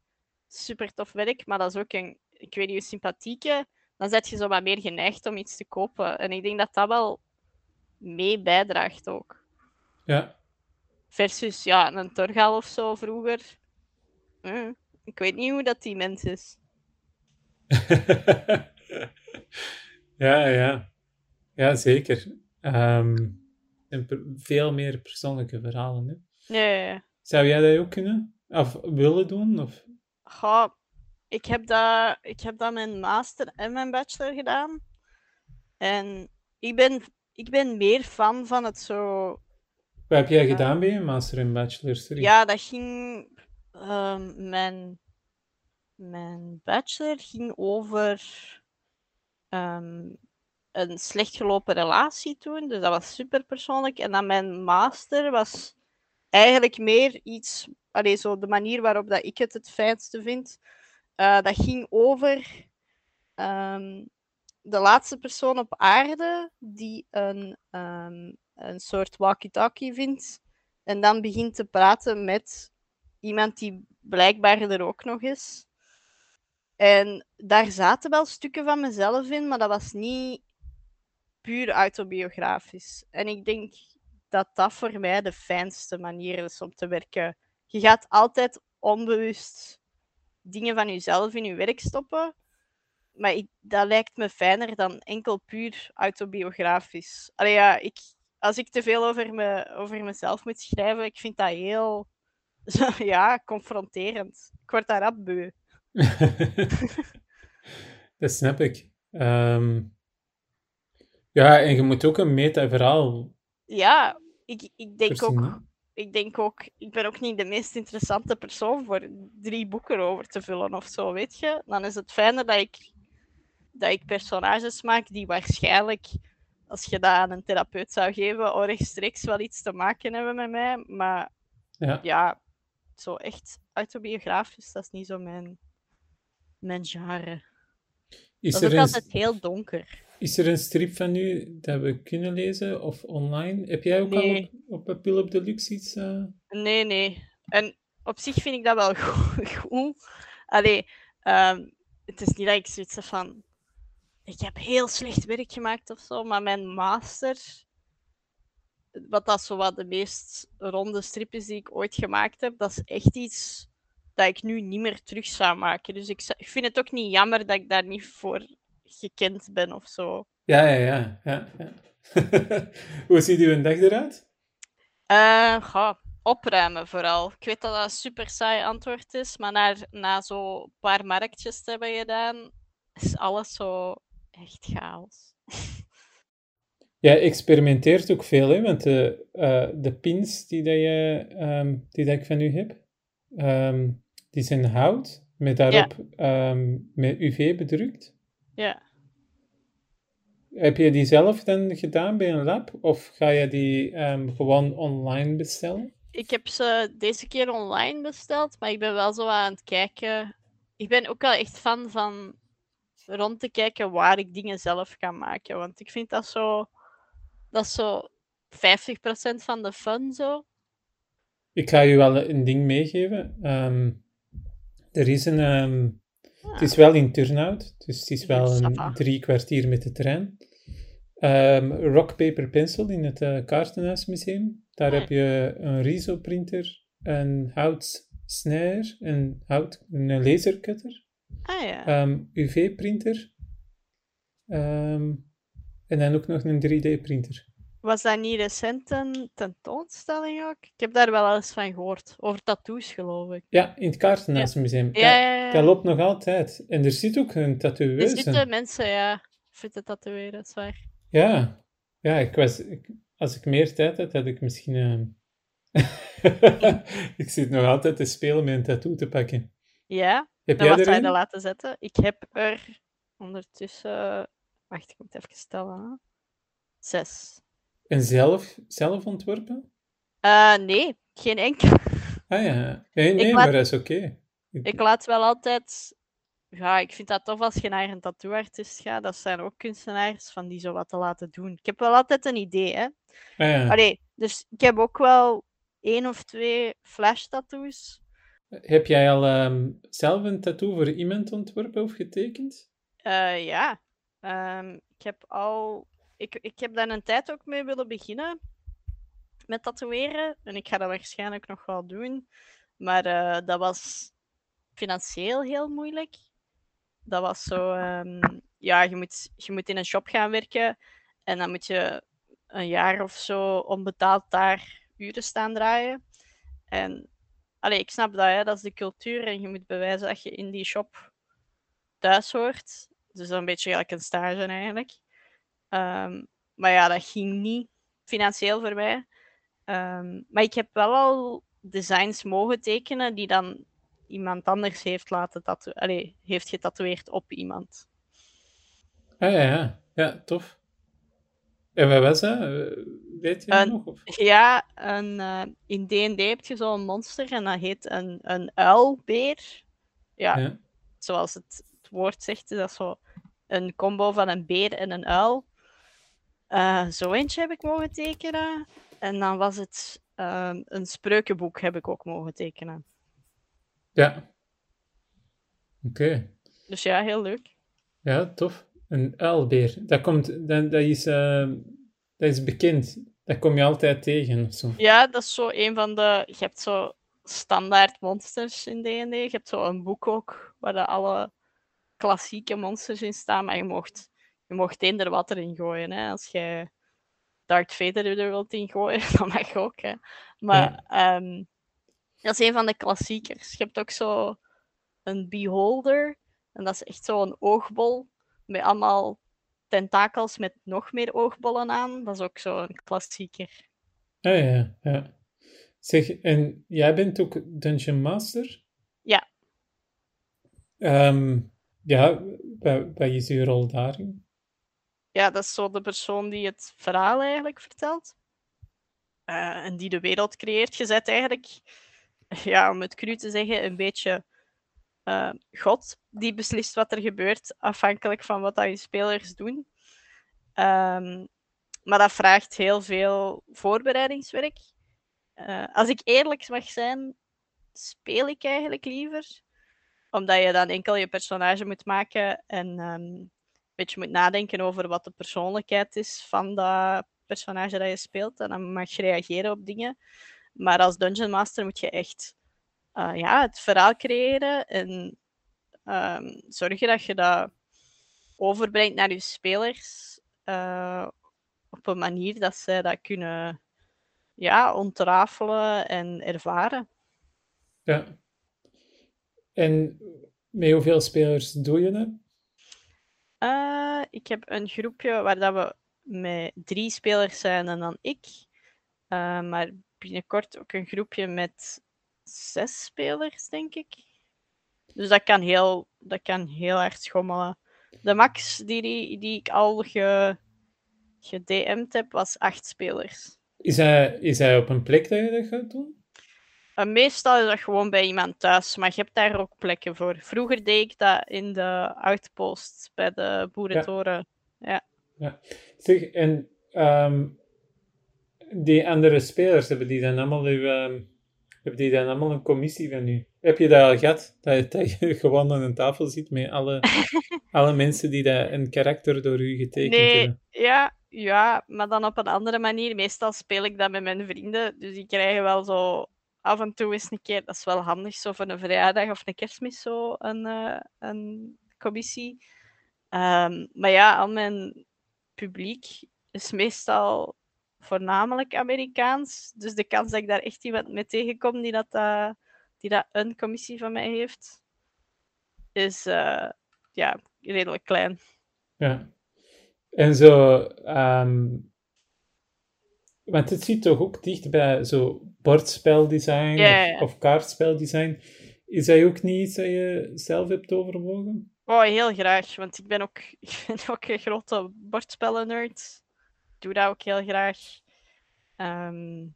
super tof werk, maar dat is ook een, ik weet niet, een sympathieke. Dan zet je zo wat meer geneigd om iets te kopen. En ik denk dat dat wel mee bijdraagt ook. Ja, Versus ja, een Torgal of zo vroeger. Eh, ik weet niet hoe dat die mens is. ja, ja. Ja, zeker. Ehm, en veel meer persoonlijke verhalen. Hè. Nee, Zou jij dat ook kunnen? Of willen doen? Of? Goh, ik heb dat, ik heb dat mijn master en mijn bachelor gedaan. En ik ben, ik ben meer fan van het zo Wat heb jij gedaan bij je master en bachelor? Sorry. Ja, dat ging. ehm, mijn, mijn bachelor ging over ehm, een slecht gelopen relatie toen. Dus dat was super persoonlijk. En dan mijn master was eigenlijk meer iets. Allee, zo de manier waarop dat ik het het fijnste vind. Eh, dat ging over ehm, de laatste persoon op aarde die een, een soort walkie-talkie vindt. En dan begint te praten met iemand die blijkbaar er ook nog is. En daar zaten wel stukken van mezelf in, maar dat was niet puur autobiografisch. En ik denk dat dat voor mij de fijnste manier is om te werken. Je gaat altijd onbewust dingen van jezelf in je werk stoppen. Maar ik, dat lijkt me fijner dan enkel puur autobiografisch. Allee, ja, ik, als ik te veel over, me, over mezelf moet schrijven, ik vind dat heel ja, confronterend. Ik word daar rap beu. dat snap ik. Ehm, ja, en je moet ook een meta-verhaal. Ja, ik, ik denk ook. Ik denk ook, ik ben ook niet de meest interessante persoon voor drie boeken over te vullen of zo, weet je. Dan is het fijner dat ik, dat ik personages maak die waarschijnlijk, als je dat aan een therapeut zou geven, rechtstreeks wel iets te maken hebben met mij. Maar ja, ja zo echt autobiografisch, dat is niet zo mijn, mijn genre. Is dat is ook altijd heel donker. Is er een strip van u dat we kunnen lezen of online? Heb jij ook al op, op Pil Deluxe iets? Uh... Nee, nee. En op zich vind ik dat wel goed. Allee, um, het is niet dat ik zoiets van. Ik heb heel slecht werk gemaakt of zo, maar mijn master, wat dat zo wat de meest ronde strip is die ik ooit gemaakt heb, dat is echt iets dat ik nu niet meer terug zou maken. Dus ik, ik vind het ook niet jammer dat ik daar niet voor gekend ben of zo. Ja, ja, ja. ja, ja. Hoe ziet uw dag eruit? Uh, opruimen vooral. Ik weet dat dat een super saai antwoord is, maar na, na zo'n paar marktjes te hebben gedaan, is alles zo echt chaos. Jij experimenteert ook veel, hè? want de, uh, de pins die, dat je, um, die dat ik van u heb, um, die zijn hout, met daarop ja. um, met UV bedrukt. Ja. Heb je die zelf dan gedaan bij een lab? Of ga je die gewoon online bestellen? Ik heb ze deze keer online besteld, maar ik ben wel zo aan het kijken. Ik ben ook wel echt fan van rond te kijken waar ik dingen zelf kan maken. Want ik vind dat zo, dat is zo 50% van de fun zo. Ik ga je wel een ding meegeven. Um, er is een, um, het is wel in Turnhout, dus het is wel een drie kwartier met de trein. Um, rock, paper, pencil in het uh, Kaartenhuismuseum. Daar heb je een Riso-printer, een houtsnijder, een, hout, een lasercutter, ah, ja. um, UV-printer um, en dan ook nog een 3D-printer. Was dat niet recent een tentoonstelling ook? Ik heb daar wel eens van gehoord. Over tattoos, geloof ik. Ja, in het Kaartenhuismuseum. Ja. Ja, ja, Dat loopt nog altijd. En er zit ook een tatoeëus. Er zitten mensen, ja, voor te tatoeëren, dat is waar. Ja, ja ik was, als ik meer tijd had, had ik misschien... Uh... ik zit nog altijd te spelen met een tattoo te pakken. Ja, heb wat zou je laten zetten? Ik heb er ondertussen... Wacht, ik moet even stellen. Zes. En zelf, zelf ontworpen? Uh, nee, geen enkel. Ah ja, nee, nee maar dat is oké. Ik... ik laat wel altijd ja, ik vind dat tof als je naar een tattooartist gaat. Dat zijn ook kunstenaars van die zo wat te laten doen. Ik heb wel altijd een idee, hè. Ah, Allee, dus ik heb ook wel één of twee flash tattoos. Heb jij al um, zelf een tattoo voor iemand ontworpen of getekend? Uh, ja. Um, ik heb al... Ik, ik heb daar een tijd ook mee willen beginnen. Met tatoeëren. En ik ga dat waarschijnlijk nog wel doen. Maar uh, dat was financieel heel moeilijk dat was zo, ehm, ja, je moet, je moet in een shop gaan werken en dan moet je een jaar of zo onbetaald daar uren staan draaien. En allee, ik snap dat, hè, dat is de cultuur en je moet bewijzen dat je in die shop thuis hoort. Dus een beetje gelijk een stage eigenlijk. Um, maar ja, dat ging niet financieel voor mij. Um, maar ik heb wel al designs mogen tekenen die dan iemand anders heeft laten tatoeëren, heeft getatoeëerd op iemand. Ah ja, ja, ja, tof. En wat was dat? Eh, weet je nog? Of? Ja, een, uh, in D&D heb je zo'n monster en dat heet een, een uilbeer. Ja, ja, zoals het, het, woord zegt, is dat zo een combo van een beer en een uil. Uh, zo eentje heb ik mogen tekenen. En dan was het een spreukenboek heb ik ook mogen tekenen. Ja. Oké. Dus ja, heel leuk. Ja, tof. Een uilbeer. Dat, komt, dat, dat, is, uh, dat is bekend. Dat kom je altijd tegen of zo. Ja, dat is zo een van de... Je hebt zo standaard monsters in D&D. Je hebt zo een boek ook, waar de alle klassieke monsters in staan. Maar je mocht, je mocht eender wat erin gooien. Hè. Als je Darth Vader er wilt in gooien, dan mag ook. Hè. Maar... Ja. Um, Dat is een van de klassiekers. Je hebt ook zo een beholder. En dat is echt zo'n oogbol met allemaal tentakels met nog meer oogbollen aan. Dat is ook zo'n klassieker. Ah ja, ja. Zeg, en jij bent ook Dungeon Master? Ja. Ehm, ja, wat, is uw rol daarin? Ja, dat is zo de persoon die het verhaal eigenlijk vertelt. Eh, en die de wereld creëert. Je zet eigenlijk, ja, om het cru te zeggen, een beetje uh, God die beslist wat er gebeurt, afhankelijk van wat je spelers doen. Um, maar dat vraagt heel veel voorbereidingswerk. Uh, als ik eerlijk mag zijn, speel ik eigenlijk liever. Omdat je dan enkel je personage moet maken en um, een beetje moet nadenken over wat de persoonlijkheid is van dat personage dat je speelt. En dan mag je reageren op dingen. Maar als Dungeon Master moet je echt uh, ja, het verhaal creëren en um, zorgen dat je dat overbrengt naar je spelers uh, op een manier dat zij dat kunnen ja, ontrafelen en ervaren. Ja. En met hoeveel spelers doe je dat? Uh, ik heb een groepje waar dat we met drie spelers zijn en dan ik. Uh, maar binnenkort ook een groepje met zes spelers, denk ik. Dus dat kan heel, dat kan heel hard schommelen. De max die, die ik al ge, gedM'd heb, was acht spelers. Is hij, is hij op een plek dat je dat gaat doen? Uh, meestal is dat gewoon bij iemand thuis, maar je hebt daar ook plekken voor. Vroeger deed ik dat in de outpost bij de boerentoren. Ja. ja. Zeg, en um, die andere spelers, hebben die dan allemaal uw, um, hebben die dan allemaal een commissie van u? Heb je dat al gehad? Dat, dat je gewoon aan een tafel zit met alle, alle mensen die dat een karakter door u getekend nee, hebben? Ja, ja, maar dan op een andere manier. Meestal speel ik dat met mijn vrienden. Dus die krijgen wel zo af en toe eens een keer, dat is wel handig, zo voor een verjaardag of een kerstmis, zo een, uh, een commissie. Um, maar ja, al mijn publiek is meestal voornamelijk Amerikaans. Dus de kans dat ik daar echt iemand mee tegenkom die dat, uh, die dat een commissie van mij heeft, is uh, ja, redelijk klein. Ja. En zo, um, want het zit toch ook dicht bij zo bordspeldesign. Of, of, kaartspeldesign. Is dat ook niet iets dat je zelf hebt overwogen? Oh, heel graag, want ik ben ook, ik ben ook een grote bordspellen-nerd. Ik doe dat ook heel graag. Um,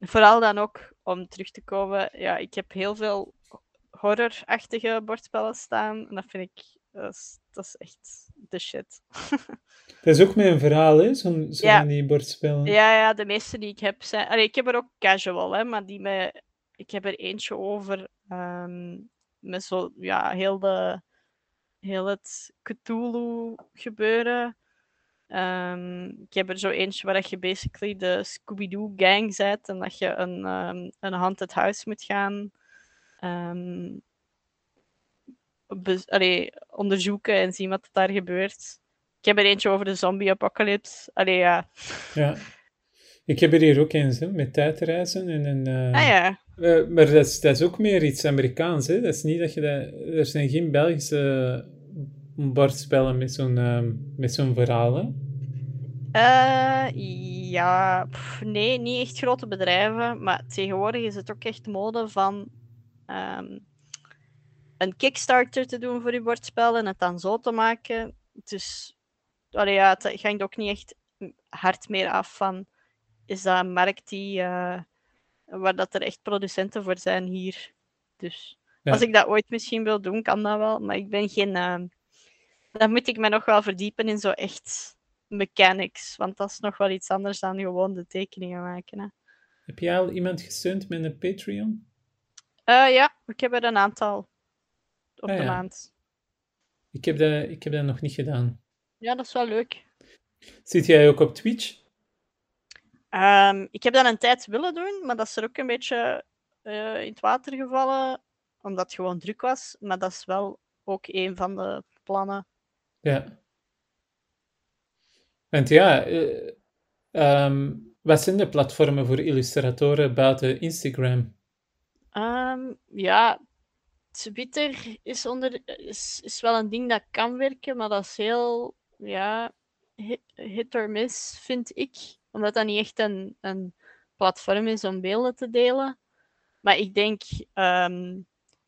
vooral dan ook, om terug te komen, ja, ik heb heel veel horrorachtige bordspellen staan. En dat vind ik, dat is, dat is echt de shit. Dat is ook mijn verhaal, hè? Zo'n zo Ja. die bordspellen. Ja, ja, de meeste die ik heb zijn. Allee, ik heb er ook casual, hè, maar die met... ik heb er eentje over ehm, met zo, ja, heel, de, heel het Cthulhu gebeuren. Ehm, ik heb er zo eentje waar dat je basically de Scooby-Doo gang zet en dat je een, ehm, een haunted house moet gaan allee, onderzoeken en zien wat daar gebeurt. Ik heb er eentje over de zombie-apocalypse. Allee, ja. Ja. Ik heb er hier ook eens, hè, met tijdreizen en een... eh, Ah ja. eh, maar dat is, dat is ook meer iets Amerikaans, hè? Dat is niet dat je dat... Er zijn geen Belgische bordspellen met zo'n met zo'n verhaal, hè? Eh, ja, pff, nee, niet echt grote bedrijven. Maar tegenwoordig is het ook echt mode van ehm, een Kickstarter te doen voor je bordspel en het dan zo te maken. Dus allee, ja, het hangt ook niet echt hard meer af van is dat een markt die, eh, waar dat er echt producenten voor zijn hier. Dus Ja. als ik dat ooit misschien wil doen, kan dat wel. Maar ik ben geen. ehm, dan moet ik me nog wel verdiepen in zo echt mechanics. Want dat is nog wel iets anders dan gewoon de tekeningen maken. Hè. Heb jij al iemand gesteund met een Patreon? Eh, ja, ik heb er een aantal op Ah, de ja. maand. Ik heb, dat, ik heb dat nog niet gedaan. Ja, dat is wel leuk. Zit jij ook op Twitch? Ehm, ik heb dat een tijd willen doen, maar dat is er ook een beetje eh, in het water gevallen, omdat het gewoon druk was. Maar dat is wel ook een van de plannen. Ja. Want ja, eh, ehm, wat zijn de platformen voor illustratoren buiten Instagram? Ehm, ja, Twitter is, onder, is, is wel een ding dat kan werken, maar dat is heel ja, hit, or miss, vind ik. Omdat dat niet echt een, een platform is om beelden te delen. Maar ik denk, ehm,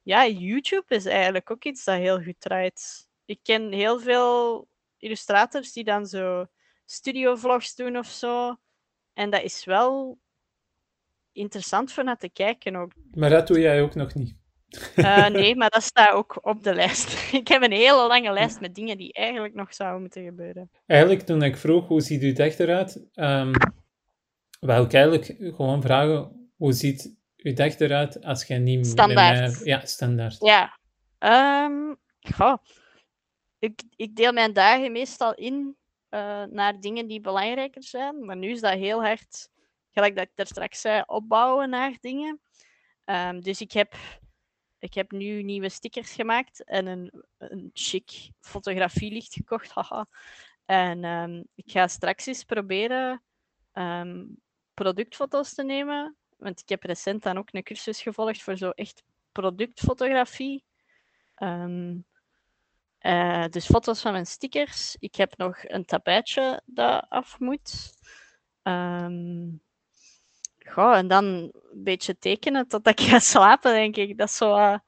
ja, YouTube is eigenlijk ook iets dat heel goed draait. Ik ken heel veel illustrators die dan zo studiovlogs doen of zo. En dat is wel interessant voor naar te kijken ook. Maar dat doe jij ook nog niet. Uh, nee, maar dat staat ook op de lijst. ik heb een hele lange lijst met dingen die eigenlijk nog zouden moeten gebeuren. Eigenlijk, toen ik vroeg hoe ziet uw dag eruit, um, wou ik eigenlijk gewoon vragen hoe ziet uw dag eruit als je niet standaard. Mij... Ja, standaard. Ja. Um, goh. Ik, ik deel mijn dagen meestal in uh, naar dingen die belangrijker zijn, maar nu is dat heel hard, gelijk dat ik daar straks zei, opbouwen naar dingen. Um, dus ik heb ik heb nu nieuwe stickers gemaakt en een, een chic fotografielicht gekocht. Haha. En um, ik ga straks eens proberen um, productfoto's te nemen. Want ik heb recent dan ook een cursus gevolgd voor zo echt productfotografie. Um, uh, dus foto's van mijn stickers. Ik heb nog een tapijtje dat af moet. Um, Goh, en dan een beetje tekenen totdat ik ga slapen, denk ik. Dat is zo... Uh,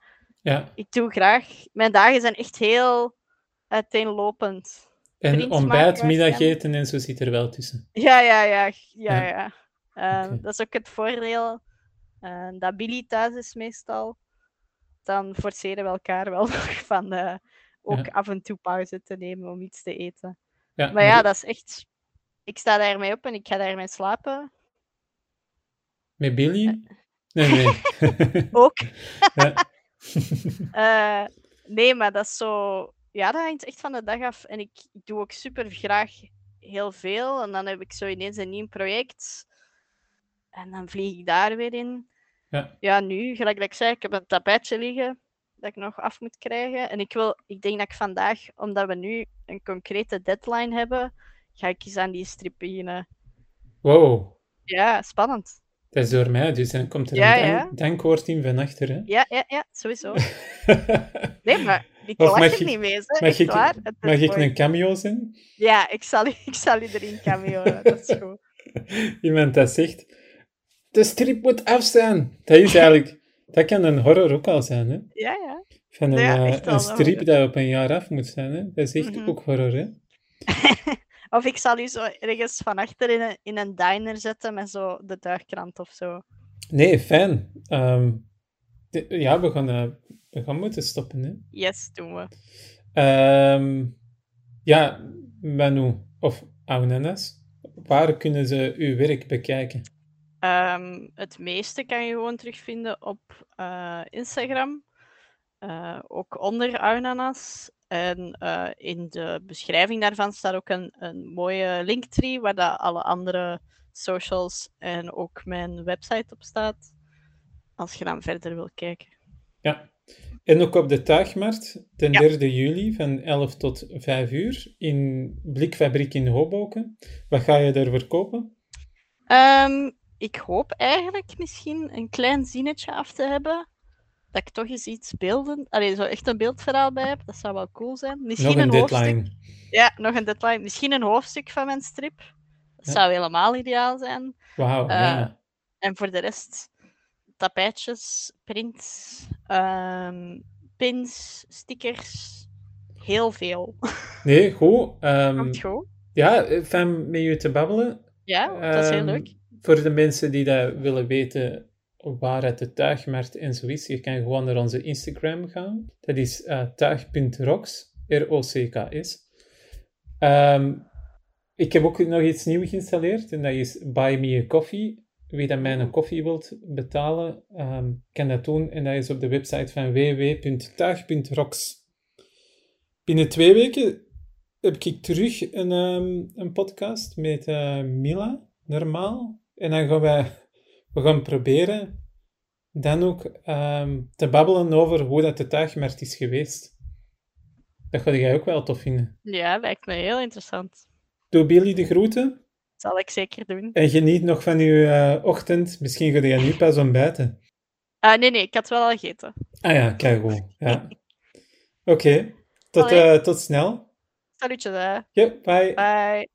ja. Ik doe graag... Mijn dagen zijn echt heel uiteenlopend. En ontbijt, middageten en zo zit er wel tussen. Ja, ja, ja. ja, ja. ja. Uh, okay. Dat is ook het voordeel. Uh, dat Billy thuis is meestal. Dan forceren we elkaar wel nog van uh, ook ja. af en toe pauze te nemen om iets te eten. Ja, maar ja, dat is echt... Ik sta daarmee op en ik ga daarmee slapen. Met Billy? Nee, nee. ook. uh, nee, maar dat is zo... Ja, dat hangt echt van de dag af. En ik, ik doe ook super graag heel veel. En dan heb ik zo ineens een nieuw project. En dan vlieg ik daar weer in. Ja, ja nu, gelijk dat ik zei, ik heb een tapijtje liggen dat ik nog af moet krijgen. En ik, wil, ik denk dat ik vandaag, omdat we nu een concrete deadline hebben, ga ik eens aan die strip beginnen. Wow. Ja, spannend. Dat is door mij, dus dan komt er ja, een ja. denkwoord in van achter. Hè? Ja, ja, ja, sowieso. nee, maar ik lach er niet mee. Hè. Mag, ik, waar, mag ik een cameo zijn? Ja, ik zal, ik zal u erin cameo. dat is goed. Iemand dat zegt, de strip moet af zijn. Dat is eigenlijk, dat kan een horror ook al zijn. Hè? Ja, ja. Van een, ja, uh, een strip dat op een jaar af moet zijn. Hè? Dat is echt Mhm. ook horror. Hè? Of ik zal u zo ergens van achter in een, in een diner zetten met zo de duigkrant of zo. Nee, fijn. Um, de, ja, we gaan, uh, we gaan moeten stoppen. Hè? Yes, doen we. Um, ja, Manu of Aunanas, waar kunnen ze uw werk bekijken? Um, het meeste kan je gewoon terugvinden op uh, Instagram. Uh, ook onder Aunanas. En uh, in de beschrijving daarvan staat ook een, een mooie linktree waar dat alle andere socials en ook mijn website op staat. Als je dan verder wil kijken. Ja, en ook op de Tuigmarkt, den Ja. 3 juli van 11 tot 5 uur in Blikfabriek in Hoboken. Wat ga je daar verkopen? Ehm, ik hoop eigenlijk misschien een klein zinnetje af te hebben. Dat ik toch eens iets beelden... Allee, zo echt een beeldverhaal bij heb. Dat zou wel cool zijn. Misschien Nog een hoofdstuk. deadline. Ja, nog een deadline. Misschien een hoofdstuk van mijn strip. Dat Ja. zou helemaal ideaal zijn. Wauw, Eh, ja. En voor de rest, tapijtjes, prints, ehm, pins, stickers. Heel veel. Nee, goed. ehm, goed. ja, eh, fijn met je te babbelen. Ja, dat is heel Ehm, leuk. Voor de mensen die dat willen weten waar het de tuigmarkt en zo is, je kan gewoon naar onze Instagram gaan. Dat is eh, tuig.rocks, R-O-C-K-S. Ehm, ik heb ook nog iets nieuws geïnstalleerd en dat is Buy Me a Coffee. Wie dat mij een koffie wilt betalen, ehm, kan dat doen en dat is op de website van www.tuig.rocks. Binnen twee weken heb ik terug een, ehm, een podcast met eh, Mila, normaal. En dan gaan wij we gaan proberen dan ook ehm, te babbelen over hoe dat de tuigmarkt is geweest. Dat ga jij ook wel tof vinden. Ja, lijkt me heel interessant. Doe Billy de groeten Zal ik zeker doen. en geniet nog van uw eh, ochtend. Misschien ga je nu pas ontbijten. Ah, nee, nee, ik had wel al gegeten. Ah ja, kijk goed. Ja. Oké, tot, eh, tot snel. Salutje, hè. Ja, bye. Bye.